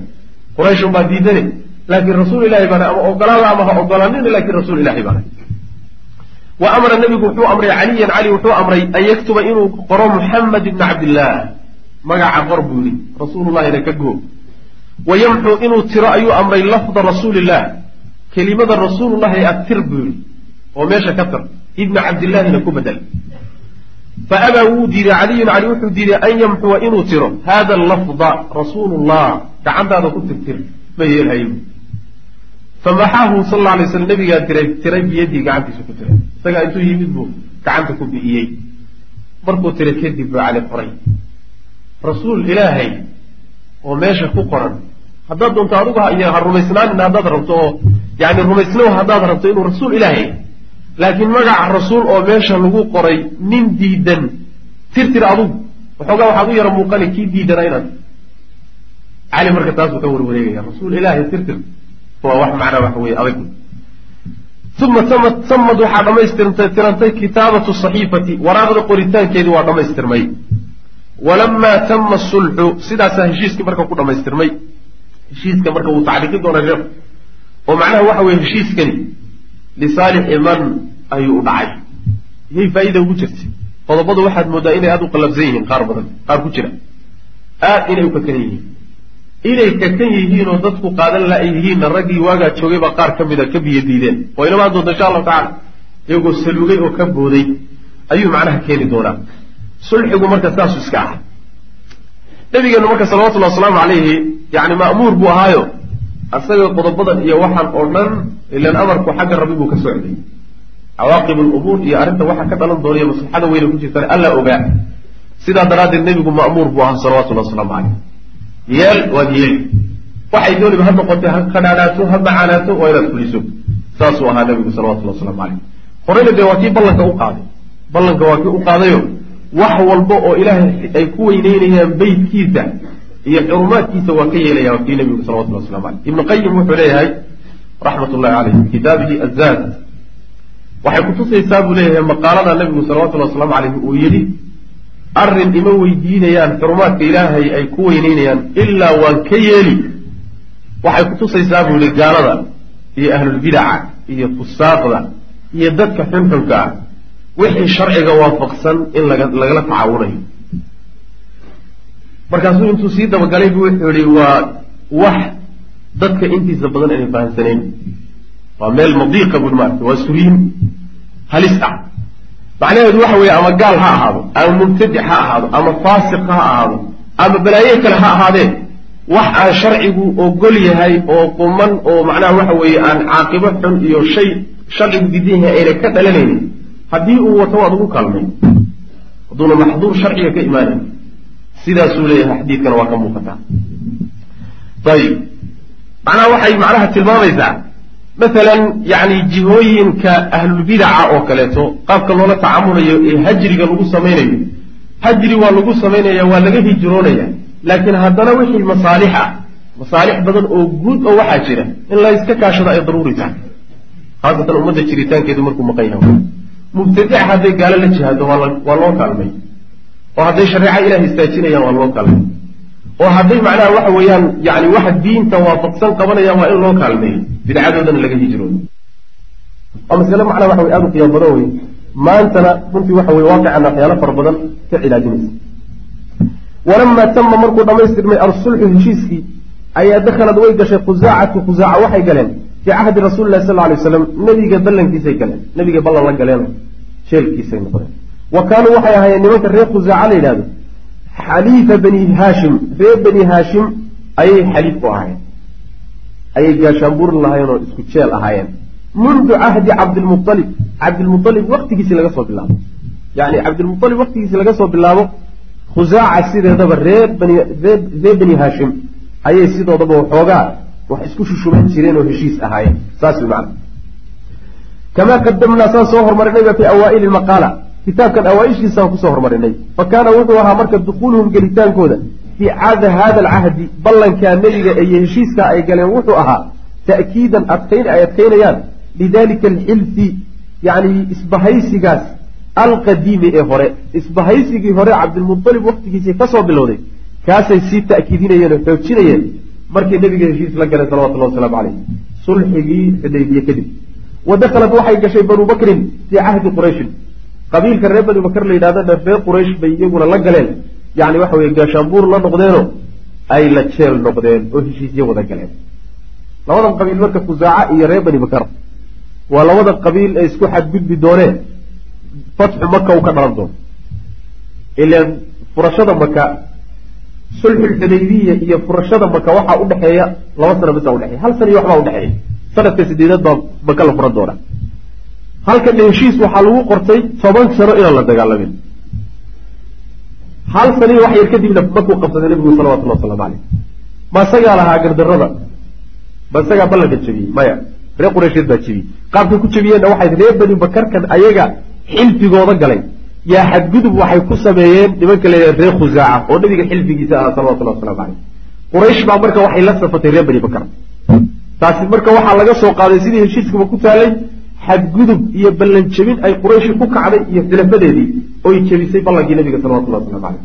Qurayshun baa diidane laakiin rasuul ilahay baanahay ama ogolaada ama ha ogolaanin laakiin rasuul ilahay baanahay wa amara nebigu wuxuu amray caliyan cali wuxuu amray an yaktuba inuu qoro muxamed ibna cabdillaah magaca qor buu yihi rasuulullahina ka goo wa yamxuu inuu tiro ayuu amray lafda rasuuliillah kelimada rasuulullahi atir buu yihi oo meesha ka tir ibna cabdillaahina ku bedel fa abaa wuu diiday caliyun cali wuxuu diiday an yamxuwa inuu tiro hada lafda rasuulullah gacantaada ku tirtir ma yeelhayo famaxaahu sal alla alay slam nabigaa tiray tiray biyadii gacantiisa ku tiray isagaa intuu yimid buu gacanta ku bi'iyey markuu tiray kadib buu cali qoray rasuul ilaahay oo meesha ku qoran. Haddaad doonto adigu ha rumaysnaanin haddaad rabto oo yani rumaysnow haddaad rabto inuu rasuul ilaahay laakiin magaca rasuul oo meesha lagu qoray nin diidan tirtir adugu waxoogaa waxaad u yara muuqani kii diidana inaad cali marka taasuu ka warwareegaya rasuul ilaahay tirtir. Waa wax macnaa waxa weye adag. Uma tamad waxaa dhamaystirantay kitaabatu saxiifati waraaqda qoritaankeedii waa dhammaystirmay walamaa tama sulxu sidaasaa heshiiskii marka ku dhammaystirmay. Heshiiska marka wuu tacliiqi doonaa sheekhu oo macnaha waxa weye heshiiskani lisaalixi man ayuu u dhacay. Yay faa'iida ugu jirtay. Qodobadu waxaad moodaa inay aada u qallabsan yihiin qaar badan qaar ku jira. Aad inay u kakan yihiin. Inay kakan yihiin oo dadku qaadan la ay yihiinna raggii waagaa joogay baa qaar ka mida ka biyo diideen. Oo inamaan doonta insha allahu tacala iyagoo salugay oo ka booday. Ayuu macnaha keeni doonaa sulxigu marka saasu iska ah. Nabigeenu marka salawatullahi wasalaamu calayhi yani ma'muur buu ahaayo asaga qodobadan iyo waxaan oo dhan ilan amarku xagga rabbi buu ka socday. Cawaaqib lumuur iyo arrinta waxa ka dhalan doonaya maslaxada weyna ku jirtana alla ogaa sidaa daraaddeed nebigu ma'muur buu ahaa salawatullahi wasalaamu caleyh yeel waad yeeli waxay dooniba ha noqotay ha qadhaadhaato ha macaanaato waa inaad fuliso. Saasuu ahaa nebigu salawatullahi waslamu caleyh horeyna dee waa kii ballanka u qaaday. Ballanka waa kii u qaadayo wax walba oo ilaahay ay ku weyneynayaan beytkiisa iyo xurumaadkiisa waa ka yeelaya waa kii nebigu salawatullah waslamu caleyh ibnu qayim wuxuu leeyahay raxmat ullahi caleyh fi kitaabihi azaad waxay kutusaysaa buu leeyahay maqaalada nebigu salawatullahi waslamu caleyh uu yidhi arrin ima weydiinayaan xurumaadka ilaahay ay ku weyneynayaan ilaa waan ka yeeli. Waxay kutusaysaa buu yihi gaalada iyo ahlulbidaca iyo fusaaqda iyo dadka xunxunka ah wixii sharciga waafaqsan in lagala tacaawunayo. Markaasuu intuu sii dabagalay buu wuxuu yihi waa wax dadka intiisa badan inay fahamsanayn. Waa meel madiiqa bui maarata waa suriin halis ah. Macnaheedu waxa weeye ama gaal ha ahaado ama mubtadic ha ahaado ama faasiq ha ahaado ama balaaye kale ha ahaadee. Wax aan sharcigu ogol yahay oo quman oo macnaha waxa weeye aan caaqibo xun iyo shay sharcigu diidan yahay ayna ka dhalanaynin haddii uu wato waad ugu kaalmay. Hadduuna maxduur sharciga ka imaanayn sidaasuu leeyahay xadiidkana waa ka muuqataa ayib macnaha waxay macnaha tilmaamaysaa. Masalan yani jihooyinka ahlulbidaca oo kaleeto qaabka loola tacaamulayo ee hajriga lagu samaynayo. Hajri waa lagu samaynaya waa laga hijroonaya laakiin haddana wixii masaalix ah masaalix badan oo guud oo waxaa jira in la iska kaashado ay daruuri tahay. Khaasatan ummadda jiritaankeedu markuu maqan yahay mubtadic hadday gaalo la jihaado waa loo kaalmay. oo hadday shareeca ilaah istaajinayaan waa loo kaalmay. oo hadday macnaha waxa weeyaan yani waxa diinta waafaqsan qabanayaan waa in loo kaalmeeyo bidcadoodana laga hijroodo waa masale macnaha waxa wey aada u qiyaam badan wey maantana runtii waxa weye waaqicana waxyaalo fara badan ka cilaajinaysa walamaa tama markuu dhammaystirmay alsulxu heshiiskii ayaa dakhalad way gashay khusaacatu khusaaca waxay galeen fii cahdi rasuuli lahi sal lay slam nebiga ballankiisay galeen nebigay ballan la galeen jeelkiisay noqdeen. Wa kaanuu waxay ahaayeen nimanka reer khusaaca la yidhahdo xaliifa bani haashim reer bani haashim ayay xaliif u ahaayeen. Ayay gaashaanbuur lahaayeen oo isku jeel ahaayeen. Mundu cahdi cabdilmualib cabdilmualib waktigiisii laga soo bilaabo. Yani cabdilmualib waktigiisii laga soo bilaabo khusaaca sideedaba reer bani reer bani haashim ayay sidoodaba waxoogaa wax isku shushuban jireen oo heshiis ahaayeen. Saas wy macana kamaa qadamnaa saan soo hormarinayba fi awaaili maqaala kitaabkan awaa-ishiisaan ku soo hormarinay. Fa kaana wuxuu ahaa marka dukuuluhum gelitaankooda. Fii cada hada alcahdi ballankaa nebiga iyo heshiiskaa ay galeen wuxuu ahaa ta'kiidan adkayn ay adkaynayaan. Lidalika alxilfi yacni isbahaysigaas alqadiimi ee hore. Isbahaysigii hore cabdilmualib waktigiisii ka soo bilowday. Kaasay sii ta'kiidinayeen oo xoojinayeen markay nebiga heshiis la galeen salawatullahi wasalaamu caleyh sulxigii xudaybiye kadib. Wa dakhalat waxay gashay banu bakrin fii cahdi qurayshin qabiilka reer bani bakr la yidhahdana reer quraysh bay iyaguna la galeen. Yani waxa weye gaashaanbuur la noqdeenoo ay la jeel noqdeen oo heshiisyo wada galeen. Labadan qabiil marka khusaaca iyo reer bani bakar waa labada qabiil ee isku xadgudbi dooneen. Fatxu maka uu ka dhalan doono. Ilaan furashada maka sulxulxudaybiya iyo furashada maka waxaa udhexeeya laba sano bisa udhexeeya hal sana iyo waxbaa udhexeeya sanadka sideedaad baa maka la furan doonaa. Halkan heshiis waxaa lagu qortay toban sano inaan la dagaalamin. Hal saniyo wax yar kadibna markuu qabsaday nabigu salawatullah waslamu caleyh ma isagaa lahaa gardarada ma isagaa ballanka jebiyey maya reer qureysheed baa jebiyey qaabkay ku jebiyeenna waxay reer bani bakarkan ayaga xilfigooda galay yaa xadgudub waxay ku sameeyeen nimanka la reer khusaaca oo nabiga xilfigiisa ahaa salawatullah waslamu caleyh quraysh baa marka waxay la safatay reer bani bakar taasi marka waxaa laga soo qaaday sidii heshiiskaba ku taalay xadgudub iyo ballan jebin ay qurayshi ku kacday iyo xilafadeedii oy jebisay ballankii nabiga salawatullah waslamu caleyh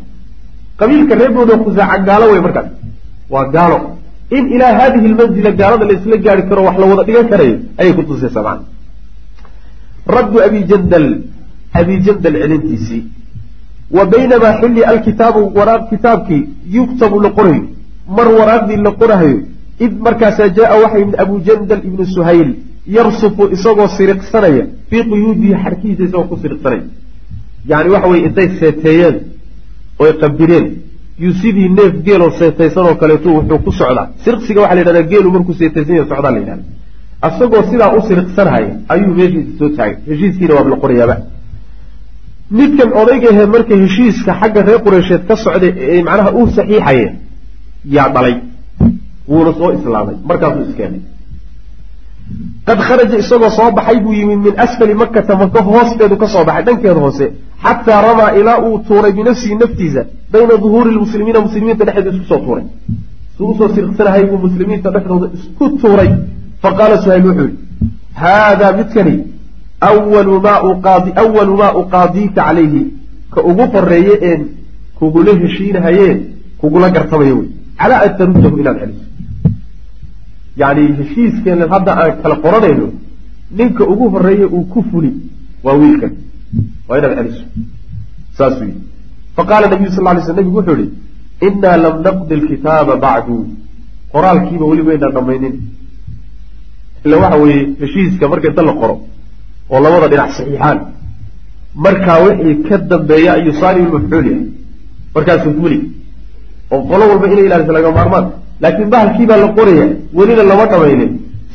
qabiilka reer bani khusaaca gaalo wey markaas waa gaalo. In ilaa haadihi lmanzila gaalada la isla gaari karo wax la wada dhigan karayo ayay ku tusaysaa macana raddu abi jandal abi jandal celintiisii. Wa baynamaa xilli alkitaabu waraaq kitaabkii yuktabu la qorayo mar waraaqdii la qorahayo id markaasaa jaa waxa yimid abu jandal ibnu suhayl yarsufu isagoo siriqsanaya fii quyuudihi xarkihiisa isagoo ku siriqsanaya. Yani waxa weye intay seeteeyeen oy qabireen yuu neef geeloo seetaysanoo kaleetu wuxuu ku socdaa. Sirqsiga waxaa la yidhahdaa geelu markuu seetaysan yahay socdaa la yidhahda isagoo sidaa u siriqsanhaya ayuu meeshiisa soo taagay. Heshiiskiina waaba la qorayaaba midkan odaygahe marka heshiiska xagga reer qureysheed ka socday ee macnaha uu saxiixaye yaa dhalay. Wuuna soo islaamay. Markaasuu iskeenay. Qad kharaja isagoo soo baxay buu yimid min asfali makata maka hoosteedu ka soo baxay dhankeeda hoose xataa ramaa ilaa uu tuuray binafsihi naftiisa bayna duhuuri lmuslimiina muslimiinta dhexdeeda isku soo tuuray. Suu u soo sirqsanahay buu muslimiinta dhexdooda isku tuuray. Faqaala suhayl wuxuu yihi haadaa midkani awalu maa uqaadiika calayhi ka ugu horeeye een kugula heshiinahayee kugula gartamayo wey calaa an taruddahu inaad celiso yani heshiiskeenan hadda aan kala qoranayno ninka ugu horeeye uu ku fuli waa wiilkan waa inaad celiso saasuu yidhi faqaala nabiyu sal lay sl nabigu wuxuu yihi innaa lam naqdi lkitaaba bacdu qoraalkiiba weli maynaan dhamaynin ila waxa weeye heshiiska marka inta la qoro oo labada dhinac saxiixaan. Markaa wixii ka dambeeya ayuu saaliulmafcuul yahay. Markaasuu fuli oo qolo walba inay ilaaliso laga maarmaan. Laakiin bahalkiibaa la qoraya welina lama dhamaynin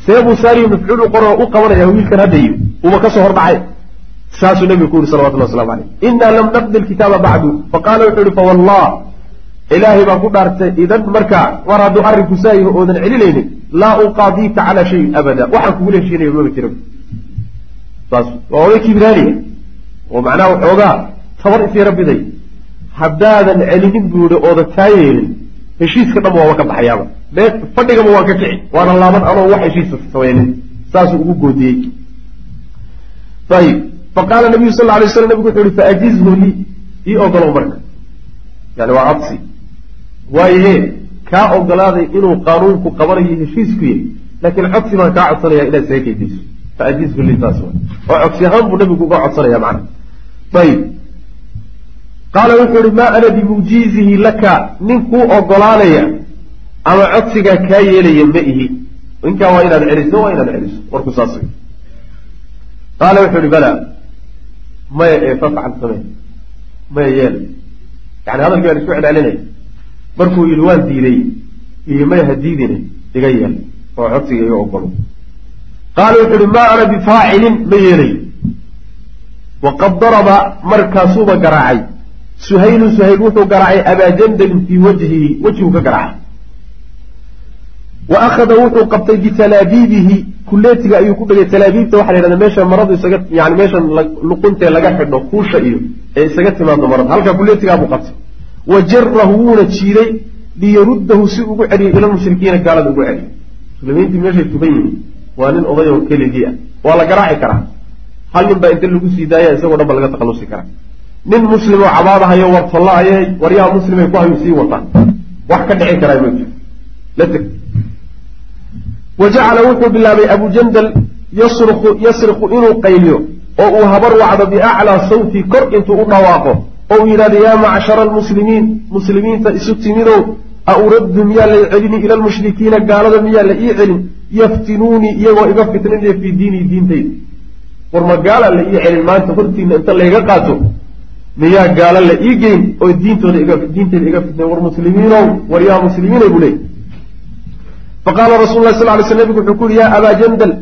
seebuu saaliyu mafcuul u qoro u qabanaya wiilkan haddayo uba ka soo hordhacay. Saasuu nabigu ku yuri salawatullah waslamu caleyh innaa lam naqdi lkitaaba bacdu faqaala wuxuu yihi fawallah ilaahay baan ku dhaartay idan markaa war hadduu arrinku saayaho oodan celinaynin laa uqaadiika calaa shayin abada. Waxaan kugula heshiinaya maba jira saas waa oday kibraaniya oo macnaha waxoogaa tabar isii rabbiday. Haddaadan celinin buu yihi ooda taa yeelin heshiiska dhan waaba ka baxayaaba. Mee fadhigaba waan ka kici. Waana laaban anoo wax heshiisa samaynin saasuu ugu goodiyey. Ayib faqaala nabiyu sal alay slam nabigu wuxuu yihi faajizhu lii. Ii ogolow marka. Yani waa codsi waayahe kaa ogolaaday inuu qaanuunku qabanayo heshiisku yahy laakiin codsi baan kaa codsanaya inaad isaga keydayso faajizhu lii saas wa oo codsi ahaan buu nabigu uga codsanaya macna. Ayib qaala wuxuu ihi maa ana bimujiizihi laka nin kuu ogolaanaya ama codsigaa kaa yeelaya ma ihi. Ninkaa waa inaad celiso waa inaad celiso. Warku saas qaala wuxuu ihi bala maya ee fafcal samee maya yeel. Yani hadalkii baan isku celcelinaya markuu yidhi waan diiday iyo maya ha diidine iga yeel oo codsiga iga ogolo qaala wuxuu ihi maa ana bifaacilin ma yeelayo waqad daraba markaasuuba garaacay. Suhaylun suhayl wuxuu garaacay abaa jandalin fii wajhihi wejhuu ka garaacay wa akhada wuxuu qabtay bitalaabiibihi kuleetiga ayuu ku dhegay talaabiibta waxa la yhahda meesha maradu isaga yani meeshan luquntee laga xidho kuusha iyo ee isaga timaado marada halkaa kuleetigaabuu qabtay. Wa jarahu wuuna jiiday liyaruddahu si ugu celiyo ila mushrikiina gaalada ugu celiyo muslimiintii meeshay tuban yihiin waa nin oday oo keligii ah. Waa la garaaci karaa. Hal nin baa inta lagu sii daaya isagoo dhan ba laga takhallusi karaa. Nin muslim oo cabaadahayo war tollahaye waryaha muslimay ku hayu sii wataan. Wax ka dhici karaa ma jiro. La teg. Wa jacala wuxuu bilaabay abu jandal yasruku yasriku inuu qayliyo oo uu habar wacdo biaclaa sawti kor intuu u dhawaaqo oo uu yidhahdo yaa macshara almuslimiin muslimiinta isu timidow a uraddu miyaa lay celini ila lmushrikiina gaalada miyaa la ii celin yaftinuunii iyagoo iga fitninaya fii diinii diintayda war ma gaala la ii celin maanta hortiina inta layga qaato miyaa gaalo la ii geyn oo diintooda iga diinteyda iga fitnay war muslimiinow war yaa muslimiinay buu leey faqaala rasul lah sal ly sl nabigu wuxuu ku yihi yaa abaa jandal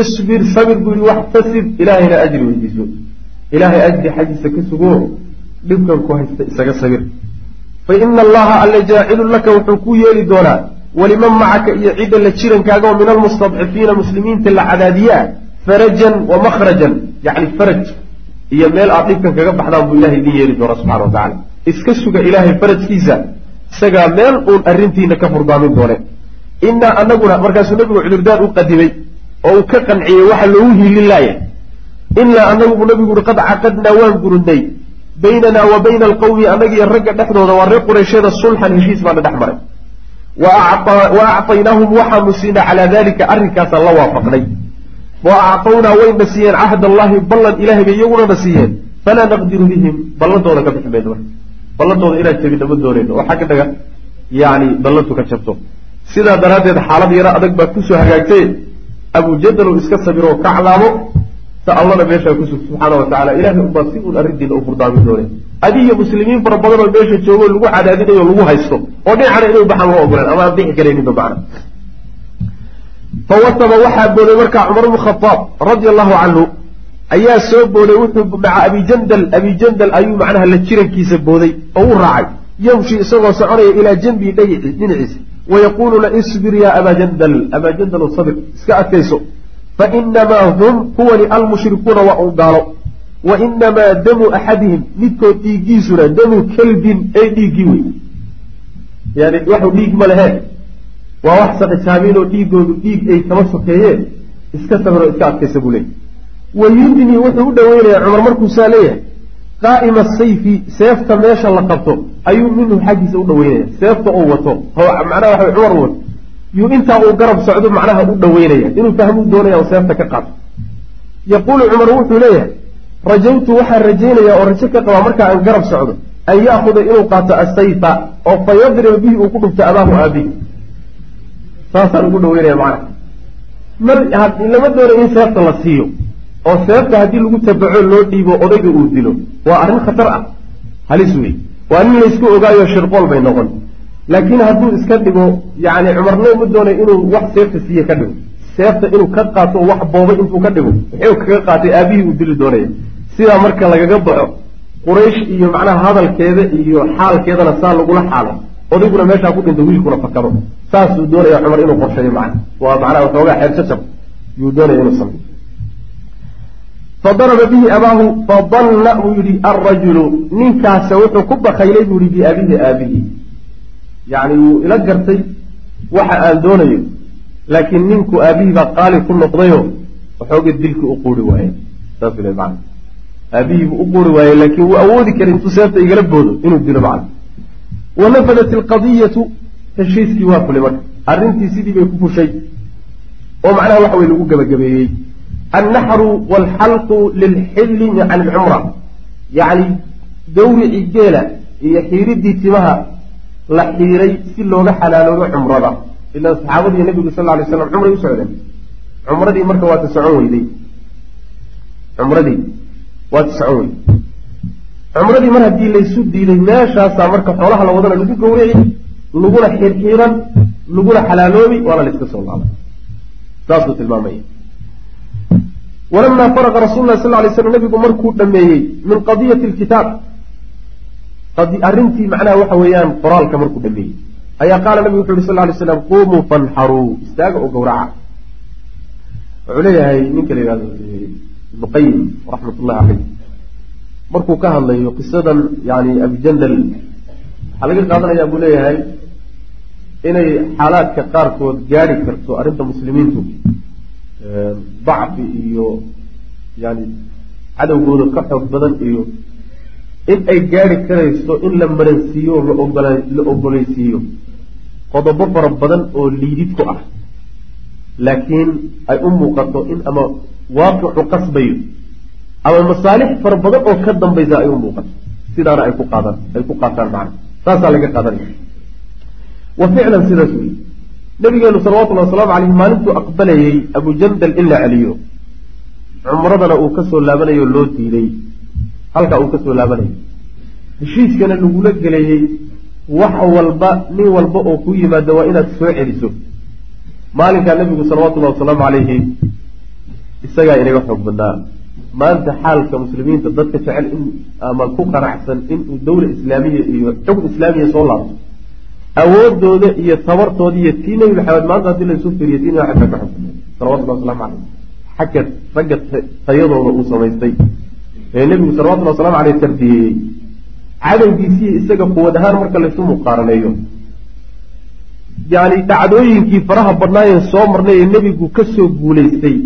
isbir sabir buu yihi waxtasib ilaahayna ajri weydiiso ilaahay ajri xaggiisa ka sugo dhibkan ku haysta isaga sabir fa ina allaha alla jaacilun laka wuxuu ku yeeli doonaa waliman macaka iyo cidda la jirankaaga oo min almustadcifiina muslimiinta la cadaadiyaa farajan wa makhrajan yani faraj iyo meel aad dhibkan kaga baxdaan buu ilahay idin yeeli doona subxana wa tacala iska suga ilaahay farajkiisa isagaa meel uun arrintiina ka furdaamin doone. Inaa anaguna markaasuu nabigu cudurdaan u qadimay oo uu ka qanciyey waxa loogu hiilin laaya. Inaa anagu buu nabigu uhi qad caqadnaa waan gurudnay baynanaa wa bayna alqawmi annagiiyo ragga dhexdooda waa reer quraysheeda sulxan heshiis baana dhex maray. Wa acطaynaahum waxaanu siinay calaa dalika arrinkaasaan la waafaqnay. Wa acطawnaa wayna siiyeen cahd allahi ballan ilahay bay iyaguna siiyeen falaa naqdiru bihim balladooda ka bixi mayno marka balladooda inaan jabina ma doonayno oo xagga dhaga yani ballantu ka jabto. Sidaa daraaddeed xaalad yaro adag baa ku soo hagaagtay abujadal uu iska sabiro oo ka calaamo sa allana meeshaa kusug subxaana wa tacala ilahay unbaa si uun arrintiina u furdaamin doone adiyo muslimiin fara badan oo meesha joogo lagu cadaadinayo lagu haysto oo dhinacana inay baxaan loo ogolaan ama aan bixi karayninba macna fawasaba waxaa booday markaa cumar bnu khadaab radia allahu canhu ayaa soo booday wuxuu maca abijandal abijandal ayuu macnaha la jirankiisa booday oo u raacay. Yamshi isagoo soconaya ilaa janbii dhinaciisa wayaquuluna isbir ya abaa jandal abaa jandal sabir iska adkayso fainamaa hum kuwani almushrikuuna waa un gaalo wa inamaa damu axadihim midkood dhiiggiisuna damu kelbin ay dhiiggii wey yani waxu dhiig ma lehe waa wax saqitaamiin oo dhiigoodu dhiig ay kama sokeeyeen iska sabiroo iska adkaysa buu leeyay wa yudnii wuxuu u dhoweynayaa cumar markuusaa leeyahay qaa'ima sayfi seefta meesha la qabto ayuu minhu xaggiisa u dhaweynaya seefta uu wato macnaha waxa cumar wato yuu intaa uu garab socdo macnaha u dhaweynaya inuu fahmuu doonaya oo seefta ka qaato. Yaquulu cumar wuxuu leeyahay rajawtu waxaan rajaynayaa oo rajo ka qabaa markaa aan garab socdo an yaakuda inuu qaato asayfa oo fa yadriba bihi uu ku dhufto abaahu aabihi. Saasaan ugu dhaweynaya macana mar lama doonayo in seefta la siiyo oo seefta haddii lagu tabaco loo dhiibo odayga uu dilo waa arrin khatar ah. Halis wey waa nin laysku ogaayo shirqool bay noqon laakiin hadduu iska dhigo yani cumarna ma doonayo inuu wax seefta siiye ka dhigo. Seefta inuu ka qaato wax boobay intuu ka dhigo wuxuu kaga qaatay aabihii uu dili doonaya sidaa marka lagaga baxo quraysh iyo macnaha hadalkeeda iyo xaalkeedana saa lagula xaalo. Odayguna meeshaa ku dhinto wiilkuna fakado. Saasuu doonaya cumar inuu qorsheeyo macna waa macnaha waxoogaa xeer jajab. Yuu doonaya inuu sameyo fadaraba bihi abaahu fadalla buu yihi alrajulu ninkaasa wuxuu ku bakaylay buu yihi biabihi aabihi yacni wuu ila gartay waxa aan doonayo laakiin ninku aabihii baa qaali ku noqdayo waxooga dilka u quuri waaye saas le macna. Aabihii buu u quuri waaye laakiin wuu awoodi kara intuu seefta igala boodo inuu dilo macna. Wanafadat ilqadiyatu heshiiskii waa fulay marka. Arrintii sidii bay ku fushay oo macnaha waxa wey lagu gebagabeeyey. Annaxru waalxalqu lilxilli can alcumra. Yacni dawricii geela iyo xiiridii timaha la xiiray si looga xalaaloobo cumrada. Ila saxaabadii nabigu sal lay slam cumray u socdeen. Cumradii marka waa ta socon weyday. Cumradii waa ta socon weyday. Cumradii mar haddii laysu diiday meeshaasaa marka xoolaha la wadana lagu gawrici laguna xirxiiran laguna xalaaloobi waana la iska soo laabay saasuu tilmaamaya walamaa faraqa rasul sal lay slam nabigu markuu dhameeyey min qadiyati lkitaab arrintii macnaha waxa weeyaan qoraalka markuu dhameeyey ayaa qaala nabigu wuxu yhi sal lay slam qumuu fanxaruu istaaga oo gawraca wuxuu leeyahay ninka la yihahdo ibnu qayim raxmat ullahi caleyh markuu ka hadlayo qisadan yani abijandal waxaa laga qaadanaya buu leeyahay inay xaalaadka qaarkood gaari karto arrinta muslimiintu dacfi iyo yani cadowgooda ka xoog badan iyo in ay gaari karayso in la maransiiyo o laogola la ogolaysiiyo qodobo fara badan oo liidid ku ah. Laakiin ay u muuqato in ama waaqicu qasbayo ama masaalix fara badan oo ka dambaysa ay u muuqato. Sidaana ay ku qaadaan ay ku qaataan macna. Saasaa laga qaadanaya wa ficlan sidaas wey nabigeenu salawatullhi wasalaamu caleyh maalintuu aqbalayey abujandal in la celiyo. Cumradana uu ka soo laabanayo loo diiday halkaa uu ka soo laabanayo heshiiskana lagula gelayey wax walba nin walba oo ku yimaada waa inaad soo celiso. Maalinkaa nabigu salawatullahi wasalaamu calayhi isagaa inaga xoog badnaa. Maanta xaalka muslimiinta dadka jecel in ama ku qanacsan inuu dawla islaamiya iyo xukm islaamiya soo laabto. Awoodooda iyo tabartooda iyo tii nebi maxamed maanta haddii laysu firiyo tii nebi maxamed ka xog salawatullahi waslamu caleyh xagga ragga tayadooda uu samaystay ee nebigu salawatullhi waslamu caleyh tarbiyeeyey cadowgiisiiyo isaga quwad ahaan marka laysu muqaaraneeyo yani dhacdooyinkii faraha badnaayeen soo marnay ee nebigu ka soo guulaystay.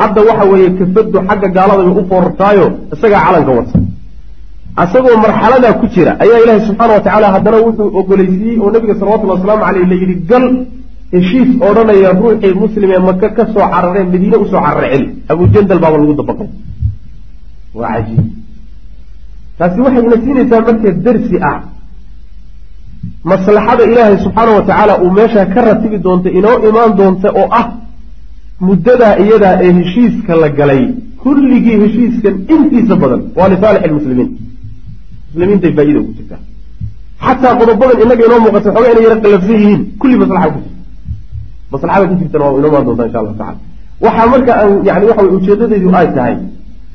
Hadda waxa weeye kafadu xagga gaalada bay u foorartaayo isagaa calanka wata. Asagoo marxaladaa ku jira ayaa ilaahi subxaana wa tacaala haddana wuxuu ogolaysiiyey oo nabiga salawatullhi wasalaamu caleyh la yidhi gal heshiis odhanaya ruuxii muslim ee maka ka soo carareen madiine u soo carara celi abujandal baaba lagu dabaqay waa cajiib. Taasi waxay ina siinaysaa marka darsi ah. Maslaxada ilaahay subxaana wa tacaala uu meeshaa ka ratibi doonta inoo imaan doonta oo ah muddadaa iyadaa ee heshiiska la galay kulligii heshiiskan intiisa badan waa lisaalix lmuslimiin muslimiintay faa-ida ugu jirtaa. Xataa qodobadan inaga inoo muuqata xoogaa inay yara qalafsan yihiin kulli maslaxa ku jirta. Maslaxada ku jirtana waa inoo maan doontaa insha allahu tacala waxaa marka aan yani waxa wey ujeedadaydu ay tahay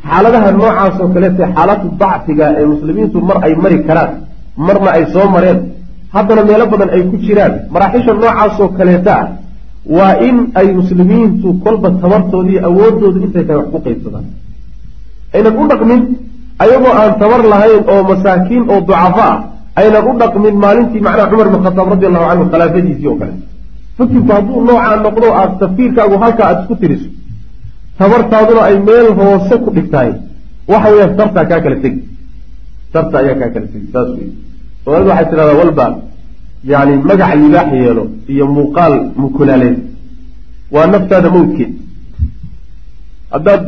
xaaladaha noocaas oo kaleete xaalatu dacfiga ee muslimiintu mar ay mari karaan marna ay soo mareen haddana meelo badan ay ku jiraan. Maraaxisha noocaasoo kaleeta ah waa in ay muslimiintu kolba tabartooda iyo awoodoodu intay tahay wax ku qaybsadaan. Aynan u dhaqmin ayagoo aan tabar lahayn oo masaakiin oo ducafo ah aynan u dhaqmin maalintii macnaha cumar bin khataab radi allahu canhu khilaafadiisii oo kale. Fikirku hadduu noocaa noqdo aad tafkiirkaagu halkaa aada isku tiriso tabartaaduna ay meel hoose ku dhigtahay. Waxa weeyaan tartaa kaa kala tegi. Tarta ayaa kaa kala tegi saas wey soomaalida waxay tidhahdaa walba yani magac libaax yeelo iyo muuqaal mukulaaleed waa naftaada mawdkeed haddaad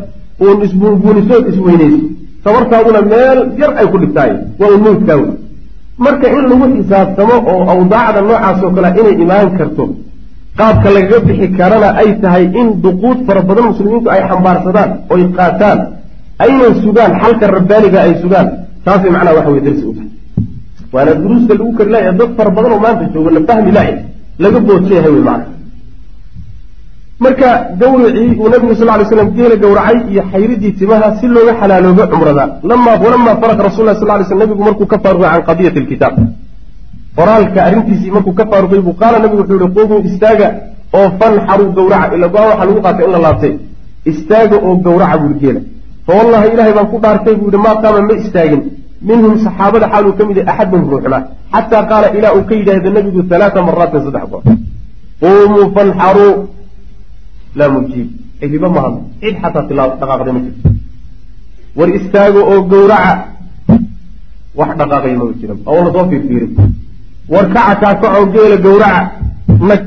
uun isbuunbuunisood isweynayso tabartaaduna meel yar ay ku dhigtahay. Waa un mawdkaa wey marka in lagu xisaabtamo oo awdaacda noocaas oo kale inay imaan karto qaabka lagaga bixi karana ay tahay in duquud fara badan muslimiintu ay xambaarsadaan oy qaataan aynan sugaan xalka rabbaaniga ay sugaan. Taasay macnaha waxa wey darsi u tahay. Waana duruusta lagu kari laaya dad fara badan oo maanta jooga la fahmi laaya laga boojeyahay wey macna marka gawricii uu nabigu sal ly slam geela gowracay iyo xayridii timaha si looga xalaaloobo cumrada. Walamaa faraqa rasul lah sal ly sl nabigu markuu ka faaruqay can qadiyati lkitaab qoraalka arrintiisii markuu ka faaruqay buu qaala nabigu wuxuu yihi qumuu istaaga oo fanxaruu gawraca ila go'aan waxaa lagu qaatay in la laabtay. Istaaga oo gawraca buui geela. Fa wallahi ilahay baan ku dhaartay buu yihi maa qaama ma istaagin. Minhum saxaabada xaaluu ka mid yahay axadun ruuxna xataa qaala ilaa uu ka yidhaahda nabigu halaata maraatin saddex goor. Qumuu fanxaruu laa mujiib. Cidiba ma hadlo. Cid xataa dhaqaaqday ma jirto. War istaago oo gawraca wax dhaqaaqaya maba jira oo la soo fiirfiirin war kaca kaakacoo geela gawraca nag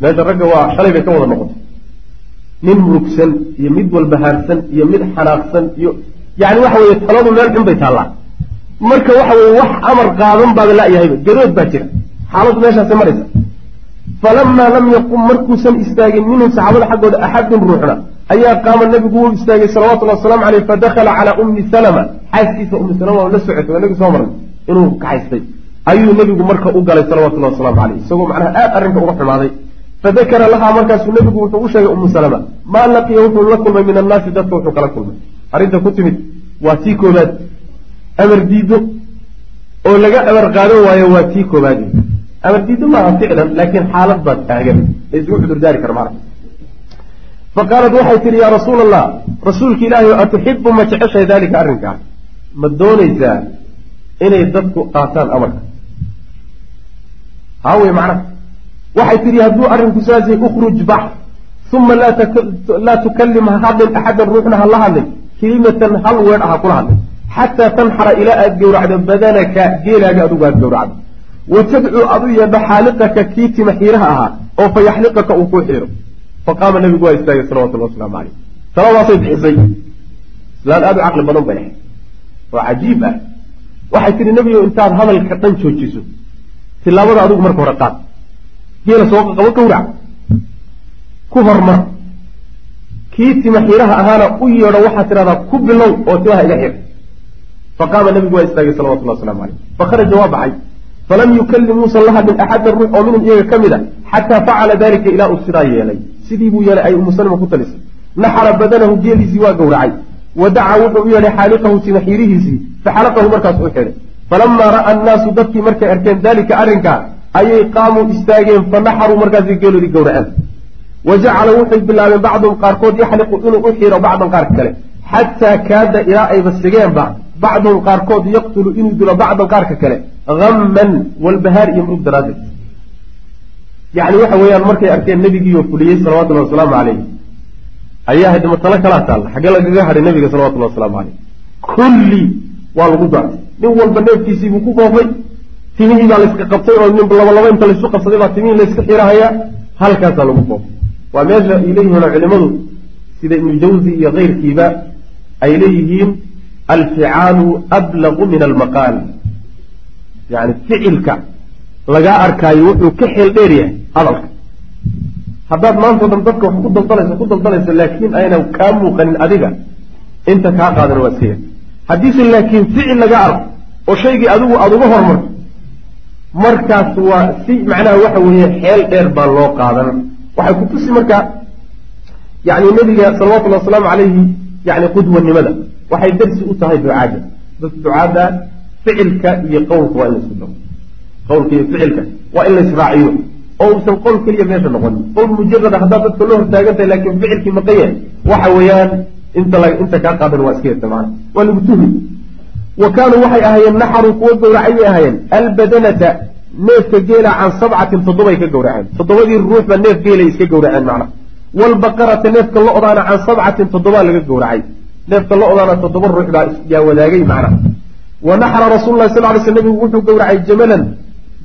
meesha ragga waa shalay bay ka wada noqotay nin murugsan iyo mid walbahaarsan iyo mid xanaaqsan iyo yani waxa weeye taladu meel xun bay taallaa marka waxa weye wax amar qaadan baaba la-yahayba garood baa jira. Xaaladu meeshaasay maraysa. Falamaa lam yaqum markuusan istaagin minhum saxaabada xaggooda axadun ruuxna ayaa qaama nabigu wuu istaagay salawatullhi wasalaamu caleyh fadakhala calaa ummi salama. Xaaskiisa ummi salama la socotay waa nabigu soo maray inuu kaxaystay ayuu nebigu marka u galay salawatullahi wasalaamu caleyh isagoo macnaha aad arrinka uga xumaaday. Fadakara lahaa markaasuu nebigu wuxuu u sheegay ummu salama maa laqiya wuxuu la kulmay min annaasi dadka wuxuu kala kulmay. Arrinta ku timid waa tii koobaad. Amar diido oo laga amar qaadan waayo waa tii koobaad amar diido maaha ficlan laakiin xaalad baa taagan ee isugu cudurdaari kara maarka faqaalat waxay tihi yaa rasuula allah rasuulka ilaahi atuxibu ma jeceshahay daalika arrinkaa ma doonaysaa inay dadku qaataan amarka. Haawey macnaha waxay tihi hadduu arrinku saas yahay ukhruj bax uma laa tukallim ha hadlin axadan ruuxna ha la hadlin kelimatan hal weer ah ha kula hadlin xataa tanxara ilaa aad gowracdo badanaka geelaaga adugu aad gowracdo. Wa tadcuu adu yeedho xaaliqaka kii tima xiiraha ahaa oo fa yaxliqaka uu kuu xiiro. Faqaama nabigu waa istaagay salawatullah wasalaamu caleyh taladaasay bixisay. Islaan aad u caqli badan bay ahayd. Oo cajiib ah waxay tihi nebigo intaad hadalka dhan joojiso tilaabada adigu marka hore qaad. Geela soo qabo gawrac ku hormar. Kii tima xiiraha ahaana u yeedho waxaad tidhahdaa ku bilow oo timaha iga xir. Faqaama nabigu waa istaagay salawatullah waslamu caleyh fakharaja waa baxay. Falam yukallim muusan la hadlin axadan ruux oo minhum iyaga ka mid a xataa facala dalika ilaa uu sidaa yeelay. Sidii buu yeelay ay umu salima ku talisay. Naxara badanahu geeliisii waa gowracay wa dacaa wuxuu u yeedhay xaaliqahu tima xiirihiisii faxalaqahu markaas u xidhay falamaa ra'a annaasu dadkii markay arkeen dalika arrinkaa ayay qaamuu istaageen fa naxaruu markaasay geeloodii gowraceen wa jacala wuxay bilaabeen bacduhum qaarkood yaxliqu inuu u xiro bacdan qaarka kale xataa kaada ilaa ayba sigeenba bacduhum qaarkood yaqtulu inuu dilo bacdan qaarka kale hamman walbahaar iyo murug daraaddeed yacni waxa weeyaan markay arkeen nebigiioo fuliyey salawatullahi wasalaamu caleyh ayaa hadima talo kalaa taalla xaggee lagaga hadhay nebiga salawatullahi wasalaamu caleyh kulli waa lagu daatay nin walba neefkiisiibuu ku foofay. Timihii baa layska qabtay oo nin labalaba inta laysu qabsaday baa timihii layska xirahayaa halkaasaa lagu foofay. Waa meesha ay leeyihiin culimadu sida ibnu jawzi iyo keyrkiiba ay leeyihiin alficaalu ablaqu min almaqaal. Yani ficilka lagaa arkaayo wuxuu ka xeel dheer yahay hadalka haddaad maantao dhan dadka wax ku daldalayso ku daldalayso laakiin aynan kaa muuqanin adiga inta kaa qaadana waa iska yar haddiise laakiin ficil laga arko oo shaygii adigu aada uga hormarto markaas waa si macnaha waxa weeye xeel dheer baa loo qaadan waxay ku tusi markaa yani nebiga salawatullahi wasalaamu calayhi yani qudwanimada waxay darsi u tahay ducaada dad ducaada ficilka iyo qowlka waa in la isku daro qowlka iyo ficilka waa in laisraaciyo oo uusan qowl keliya meesha noqonin qowl mujarada haddaad dadka loo hortaagan tahay laakiin ficilkii maqaya waxa weeyaan inta kaa qaadan waa iska yarta waa lagu tuhmi. Wa kaanuu waxay ahaayeen naxaruu kuwa gowracay bay ahaayeen. Albadanata neefka geela can sabcatin toddobay ka gowraceen. Toddobadii ruuxba neef geelay iska gowraceen macna. Waalbaqarata neefka lo-daana can sabcatin toddobaa laga gowracay. Neefka lo-daana toddoba ruux baa yaa wadaagay macna. Wa naxra rasuulu lahi sal ly sl nabigu wuxuu gowracay jamalan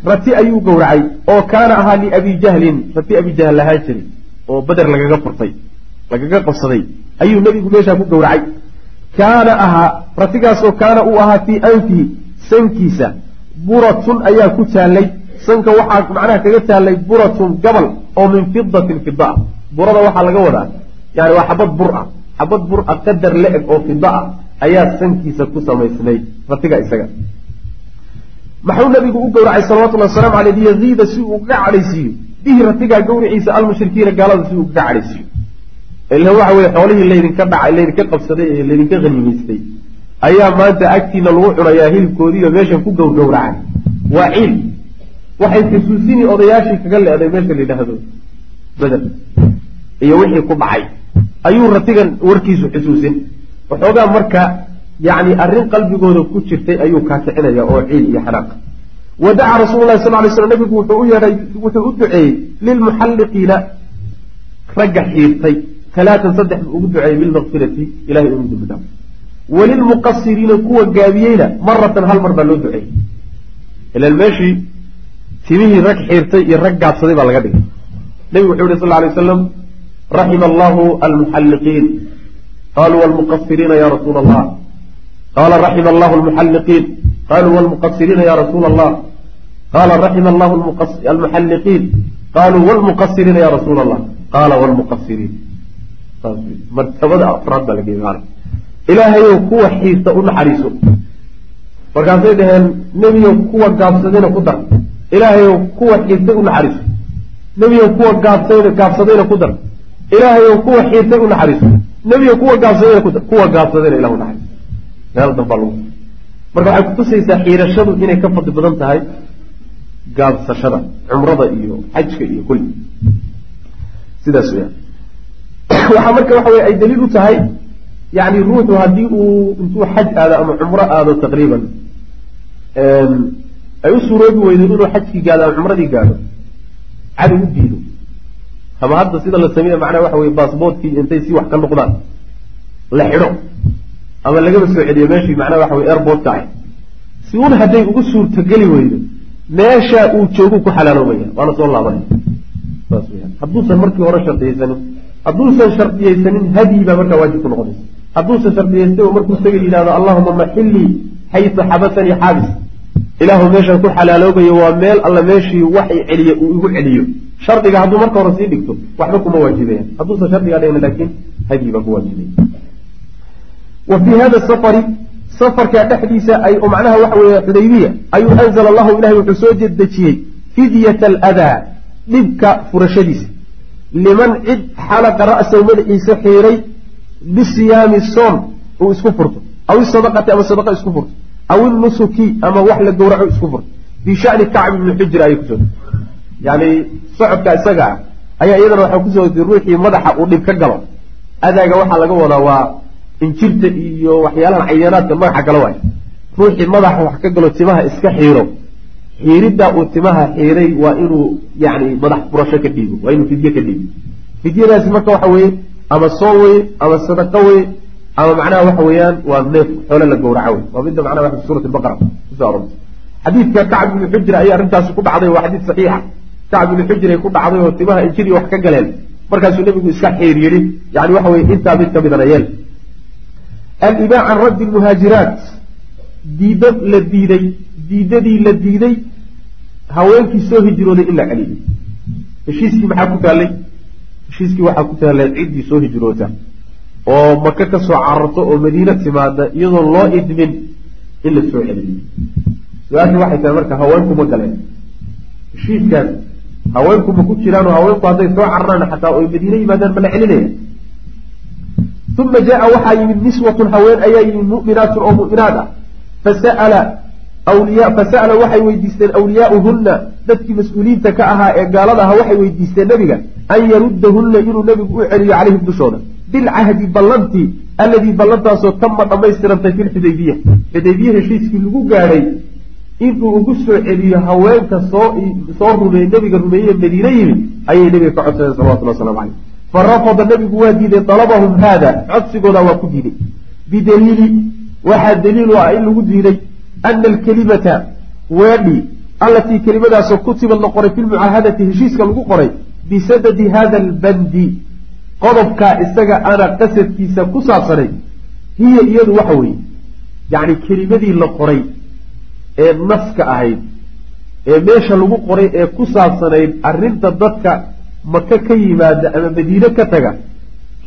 rati ayuu gowracay oo kaana ahaa liabi jahlin. Rati abi jahl lahaan jiray oo beder lagaga furtay lagaga qabsaday. Ayuu nebigu meeshaa ku gowracay. Kaana ahaa ratigaasoo kaana uu ahaa fii anfihi sankiisa. Buratun ayaa ku taallay. Sanka waxaa macnaha kaga taallay buratun gabal oo min fidatin fida ah burada waxaa laga wadaa yani waa xabad bur ah. Xabad bur a qadar la-eg oo fida ah ayaa sankiisa ku samaysnay ratiga isaga maxuu nabigu u gowracay salawatullahi wasalaamu aleyh liyaziida si uu ugaga cadhaysiiyo? Bihi ratigaa gawriciisa almushrikiina gaalada si uu ugaga cadhaysiiyo. Ila waxa weye xoolihii laydinka dhacay laydinka qabsaday ee laydinka haniimaystay ayaa maanta agtiina lagu cunayaa hilibkoodiiyo meeshan ku gowrgowracay waa ciil. Waxay xusuusini odayaashii kaga le-day meesha la yidhaahdo. Beder iyo wixii ku dhacay. Ayuu ratigan warkiisu xusuusin. Waxoogaa marka yacni arrin qalbigooda ku jirtay ayuu kaakicinaya oo ciil iyo xanaaq. Wa dacaa rasuulu lahi sal lay slam nabigu wuxuu u yeedhay wuxuu u duceeyey lilmuxalliqiina ragga xiirtay talaatan saddex buu ugu duceeyey bilmakfirati ilahay inu dhaaf walilmuqasiriina kuwa gaabiyeyna maratan hal mar baa loo duceeyey. Ilan meeshii timihii rag xiirtay iyo rag gaabsaday baa laga dhigay. Nebigu wuxuu yihi sal ly waslam raxima allahu almuxalliqiin qaluu wlmuqasiriina ya rasuula allah qala raxima allahu almuxalliqiin qaluu wlmuqasiriina ya rasuula allah qala raxima allahu almuxalliqiin qaluu wlmuqasiriina ya rasuula allah qaala wlmuqasiriin martabada afraad baa lageey maana ilaahayow kuwa xiirta u naxariiso markaasay dhaheen nebiyow kuwa gaabsadayna ku dar ilaahayow kuwa xiirtay u naxariiso nebiyow kuwa gaabsayna gaabsadayna ku dar ilaahayow kuwa xiirtay u naxariiso nebiyow kuwa gaabsadayna ku dar kuwa gaabsadayna ilah u naxariiso meel dambaa lagu marka waxay kutusaysaa xiirashadu inay ka fadli badan tahay gaabsashada cumrada iyo xajka iyo kulli sidaas weyaan waxaa marka waxa weye ay daliil u tahay yani ruuxu haddii uu intuu xaj aado ama cumro aado taqriiban ay u suuroobi weydo inuu xajkii gaado ama cumradii gaado cadow u diido. Ama hadda sida la sameeye macnaha waxa weye baasboortkii intay si wax ka noqdaan la xidho ama lagaba soo celiyo meeshii macnaha waxa weye airportka ah si un hadday ugu suurtageli weydo meesha uu joogu ku xalaaloobaya waana soo weyaan hadduusan markii hore shardiyeysanin hadduusan shardiyeysanin hadyi baa markaa waajib ku noqonaysa. Hadduusan shardiyeystay oo markuu isaga yidhahdo allahuma maxillii xaytu xabasanii xaabis. Ilaahu meeshaan ku xalaaloobayo waa meel alla meeshii waxay celiye uu igu celiyo. Shardiga hadduu marka hore sii dhigto waxba kuma waajibaya hadduusan shardigaa dhigna laakiin hadyi baa ku waajibaya wa fii hada safari safarka dhexdiisa ay macnaha waxa weeye xudaybiya ayuu anzala allahu ilahay wuxuu soo dejiyey fidyata aladaa dhibka furashadiisa. Liman cid xalaqa ra'sahu madaxiisa xiiray bisiyaami soon uu isku furto. Aw isadaqati ama sadaqa isku furto. Aw inusuki ama wax la gowraco isku furto. Fii shani kacb ibni xujra ayay ku soo yani socodka isaga ah ayaa iyadana waxaa ku soo ruuxii madaxa uu dhib ka galo. Adaaga waxaa laga wadaa waa injirta iyo waxyaalahan cayaanaadka madaxa galo waay. Ruuxii madaxa wax ka galo timaha iska xiiro. Xiiriddaa uu timaha xiiray waa inuu yani madax furasho ka dhiibo waa inuu fidye ka dhiibo. Fidyadaasi marka waxa weeye ama soon weye ama sadaqo weye ama macnaha waxa weeyaan waa neef xoole la gowraco wey waa midda macnaha wa suurat albaqara ku soo arortay xadiidka kacb ibni xujra ayay arrintaasi ku dhacday waa xadiid saxiixa kacb ibni xujray ku dhacday oo timaha injiri wax ka galeen markaasuu nebigu iska xiir yani waxa weye intaa mid ka midana yeel alibaa can raddi lmuhaajiraat diido la diiday diidadii la diiday haweenkii soo hijrooday in la celiyay. Heshiiskii maxaa ku taallay? Heshiiskii waxaa ku taallay ciddii soo hijroota. Oo maka ka soo cararto oo madiine timaada iyadoon loo idmin in la soo celiyo su'aashu waxay tahay marka haweenku ma galeen. Heshiiskaas haweenku ma ku jiraan oo haweenku hadday soo cararaan xataa oy madiine yimaadaan ma la celinaya uma jaa waxaa yimid niswatun haween ayaa yimid mu'minaatun oo mu'minaad ah fasa'ala awliya fasa'ala waxay weydiisteen awliyaauhunna dadkii mas'uuliyiinta ka ahaa ee gaalada aha waxay weydiisteen nebiga an yaruddahunna inuu nebigu u celiyo calayhim dushooda bilcahdi ballantii alladii ballantaasoo tama dhammaystirantay fi lxudaybiya xudaybiye heshiiskii lagu gaadhay inuu ugu soo celiyo haweenka soo soo rumeeye nebiga rumeeye madiine yimid ayay nebiga ka codsadeen salawatullah waslamu caleyh fa rafada nebigu waa diiday dalabahum haada codsigooda waa ku diiday. Bidaliili waxaa daliil ah in lagu diiday ana alkelimata weedhi allatii kelimadaasoo kutibad la qoray fi lmucaahadati heshiiska lagu qoray bisadadi hada albandi qodobkaa isaga ana qasadkiisa ku saabsanay hiya iyadu waxa weeye yacni kelimadii la qoray ee naska ahayd ee meesha lagu qoray ee ku saabsanayd arrinta dadka maka ka yimaada ama madiine ka taga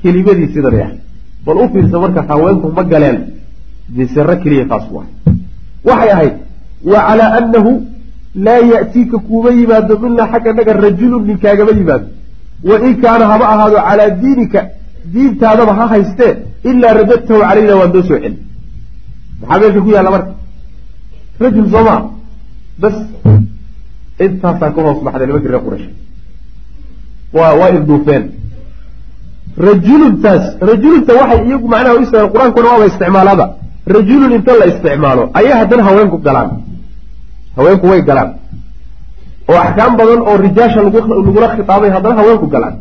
kelimadii sidanay ahayd bal u fiirsa marka haweenku ma galeen misero keliya taas ku ahay waxay ahayd wa calaa annahu laa ya'tiika kuuma yimaado minaa xagga naga rajulun ninkaagama yimaado. Wa in kaana haba ahaado calaa diinika diintaadaba ha haystee ilaa radadtahu calayna waa noo soo celi maxaa meesha ku yaalla marka. Rajul soomaa bas intaasaa ka hoos baxday nimankii reer quraysh waa ilduufeen rajuluntaas rajulunta waxay iyagu macnaha u isticmaal qur'aankuna waaba isticmaalaaba rajulun inta la isticmaalo ayaa haddana haweenku galaan. Haweenku way galaan. Oo axkaam badan oo rijaasha lagula khitaabay haddana haweenku galaan.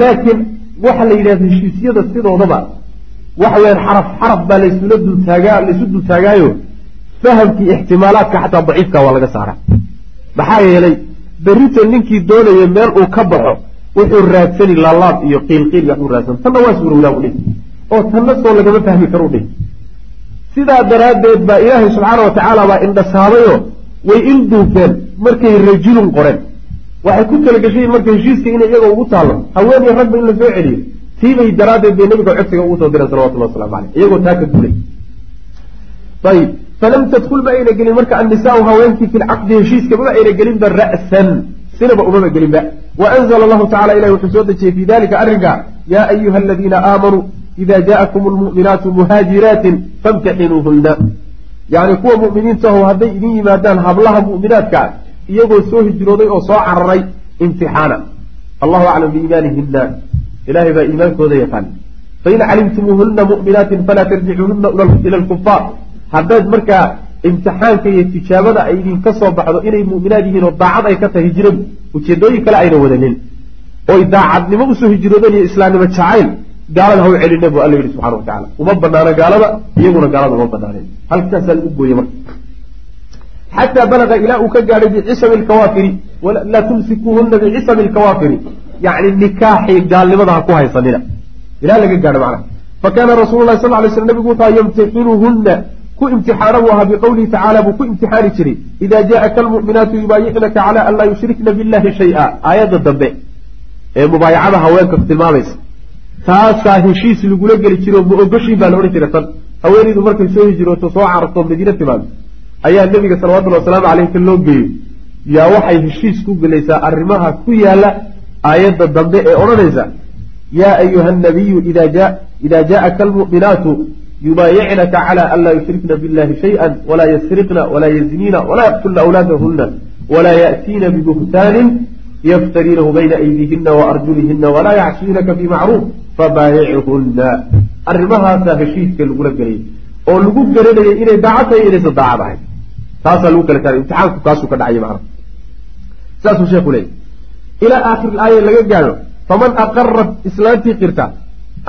Laakiin waxa la yidhahda heshiisyada sidoodaba waxa weyaan xaraf xaraf baa laysula dultaagaa laysu dultaagaayo fahamkii ixtimaalaadka xataa daciifka waa laga saaraa. Maxaa yeelay berrito ninkii doonaya meel uu ka baxo wuxuu raadsani laalaab iyo qiilqiil waxuu raadsan. Tanna waa suurowdaa udhih oo tanna soo lagama fahmi karo udhih sidaa daraaddeed baa ilaahay subxaana wa tacaala baa indhasaabayoo way ilduufeen markay rajulun qoreen. Waxay ku kala gashayin marka heshiiska inay iyaga ugu taallo. Haween iyo ragba in la soo celiyo. Tiibay daraaddeed bay nabiga codsiga ugu soo direen salawatullah waslamu caleyh iyagoo taa ka guulay falam tadkul ma ayna gelin marka annisaau haweenkii fi lcaqdi heshiiska mama ayna gelinba ra'san sinaba umama gelinba wa anzla allahu tacala ilahi wuxuu soo dejiyey fi dalika arrinka yaa ayuha aladiina aamanuu ida jaءakum lmu'minaatu muhaajiraatin famtaxinuuhuna yani kuwa mu'miniintaho hadday idin yimaadaan hablaha mu'minaadka iyagoo soo hijrooday oo soo cararay imtixaana allahu aclam biimaanihina ilahay baa iimaankooda yaqaan fain calimtumuuhuna mu'minaatin falaa tarjicuuhuna ila lkufaar haddaad markaa imtixaanka iyo tijaabada ay idinka soo baxdo inay mu'minaad yihiin oo daacad ay ka tahay hijradu ujeedooyin kale ayna wadanin. Oy daacadnimo u soo hijroodeen iyo islaamnimo jacayl gaalada haw celina bu alla yidhi subxana wa tacala uma banaano gaalada iyaguna gaalada uma banaaneen halkaasaa lagu gooye marka. Xataa balaga ilaa uu ka gaadhay bicisami lkawaafiri laa tumsikuuhuna bicisami lkawaafiri yani nikaaxii gaalnimada ha ku haysanina. Ilaa laga gaadho macnaha. Fa kaana rasuulu lahi sal ly sl nabigu wuxuu yamtaxinuhuna ku imtixaana buu ahaa biqowlihi tacala buu ku imtixaani jiray. Ida jaءaka almu'minaatu yubaayicnaka cala an laa yushrikna billahi shay-a aayadda dambe ee mubaayacada haweenka tilmaamaysa taasaa heshiis lagula geli jiro ma ogoshiin baa la odhan jira tan. Haweenaydu markay soo hijirooto soo cararto madiine timaado ayaa nebiga salawatullhi wasalaamu caleyh ka loo geeyo yaa waxay heshiis ku gelaysaa arrimaha ku yaalla aayadda dambe ee odhanaysa yaa ayuha nabiyu ida jaءaka almu'minaatu yubaayicnaka cala an laa yushrikna billahi shayئa walaa yasriqna walaa yazniina walaa yaqtulna awlaadahuna walaa ya'tiina bibuhtaanin yftariinahu bayna aydiihina waarjulihina walaa yacsiinaka bimacruuf fabaayichuna arrimahaasaa heshiiska lagula gelay oo lagu garanayay inay daacad tahay daacad ahayn taasaa lagu kala imtixaanku kaasuu ka dhacay macna saasuu sheekhu leeyay ilaa aakhiri aaya laga gaadho faman aqarat islaantii qirta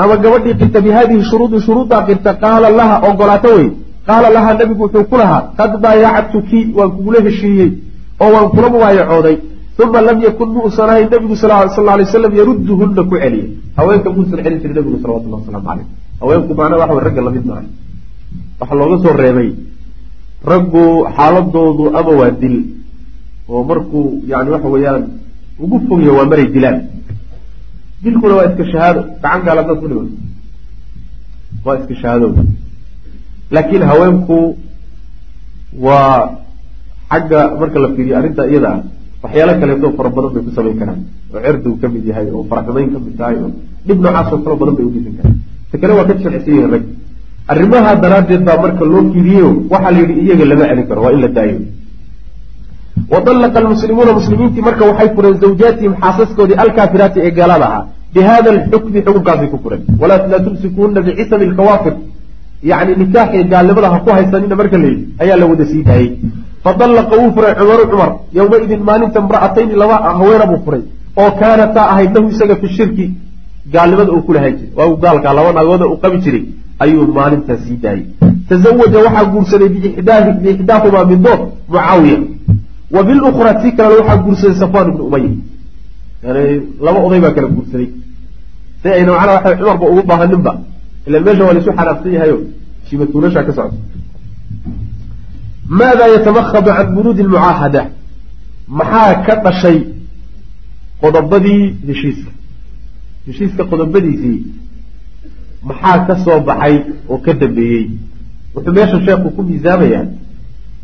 ama gabadhii qirta bi hadihi shuruudi shuruuddaa qirta qaala laha ogolaato wey. Qaala lahaa nabigu wuxuu ku lahaa qad baayactuki waan kugula heshiiyey oo waan kula mubaayacooday uma lam yakun muusan ahayn nabigu sal lay slam yaruduhuna ku celiya haweenka muusan celin jirin nabigu salawatullah waslamu caleyh haweenku macnaa waxa wey ragga la mid maaha waxaa looga soo reebay. Raggu xaaladoodu ama waa dil oo markuu yani waxa weeyaan ugu fogya waa maray dilaan dilkuna waa iska shahaado gacan gaal hadaad ku dhiman waa iska shahaado. Laakiin haweenku waa xagga marka la fiiriyo arrinta iyada ah waxyaalo kaleeto fara badan bay ku samayn karaan. Oo cerdigu ka mid yahay oo faraxumayn ka mid tahay oo dhib noocaasoo kaloo badan bay ugeysan karaan. Ta kale waa ka sharcisan yihiin rag. Arrimaha daraaddeed baa marka loo fiiriyeyo waxaa la yidhi iyaga lama celin karo waa in la daayo wadallaqa almuslimuuna muslimiintii marka waxay fureen zawjaatihim xaasaskoodii alkaafiraati ee gaalada ahaa bi hada alxukmi xukunkaasay ku fureen walaa laa tumsikuuna bicisami alkawaafir yacni nikaaxii gaalnimada ha ku haysanina marka la yidhi ayaa la wada sii daayey fadallaqa wuu furay cumaru cumar yowmaidin maalinta imra'atayni laba haweena buu furay oo kaanataa ahayd lahu isaga fi shirki gaalnimada uu ku lahaan jiray waa gaalkaa laba naagooda uu qabi jiray ayuu maalintaa sii daayey tazawaja waxaa guursaday biixdaahumaa midood mucaawiya wa bilukhraa tii kalena waxaa guursaday safwaan ibnu umaya yani laba oday baa kala guursaday. Si ayna macnaa waxa cumarba ugu baahaninba ilan meesha waa laisu xanaafsan yahayo shimatuulashaa ka socota maada yatamakhabu can bunuudi almucaahada? Maxaa ka dhashay qodobadii heshiiska? Heshiiska qodobadiisii maxaa ka soo baxay oo ka dambeeyey? Wuxuu meesha sheekhu ku miisaamayaa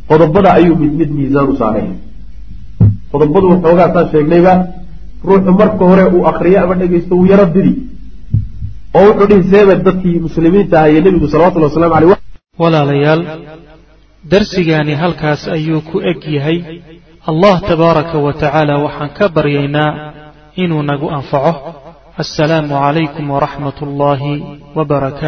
qodobada ayuu mid mid miisaan u saaray qodobadu waxoogaa sheegnayba ruuxu marka hore uu akriyo ama dhegeysto uu yaro didi oo wuxuu dhihi seebed dadkii muslimiinta ah iyo nebigu salawatullhi waslamu aleyh walaalayaal darsigaani halkaas ayuu ku eg yahay. Allah tabaaraka wa tacaala waxaan ka baryaynaa inuu nagu anfaco. Assalaamu calaykum waraxmat ullaahi wbarakaatu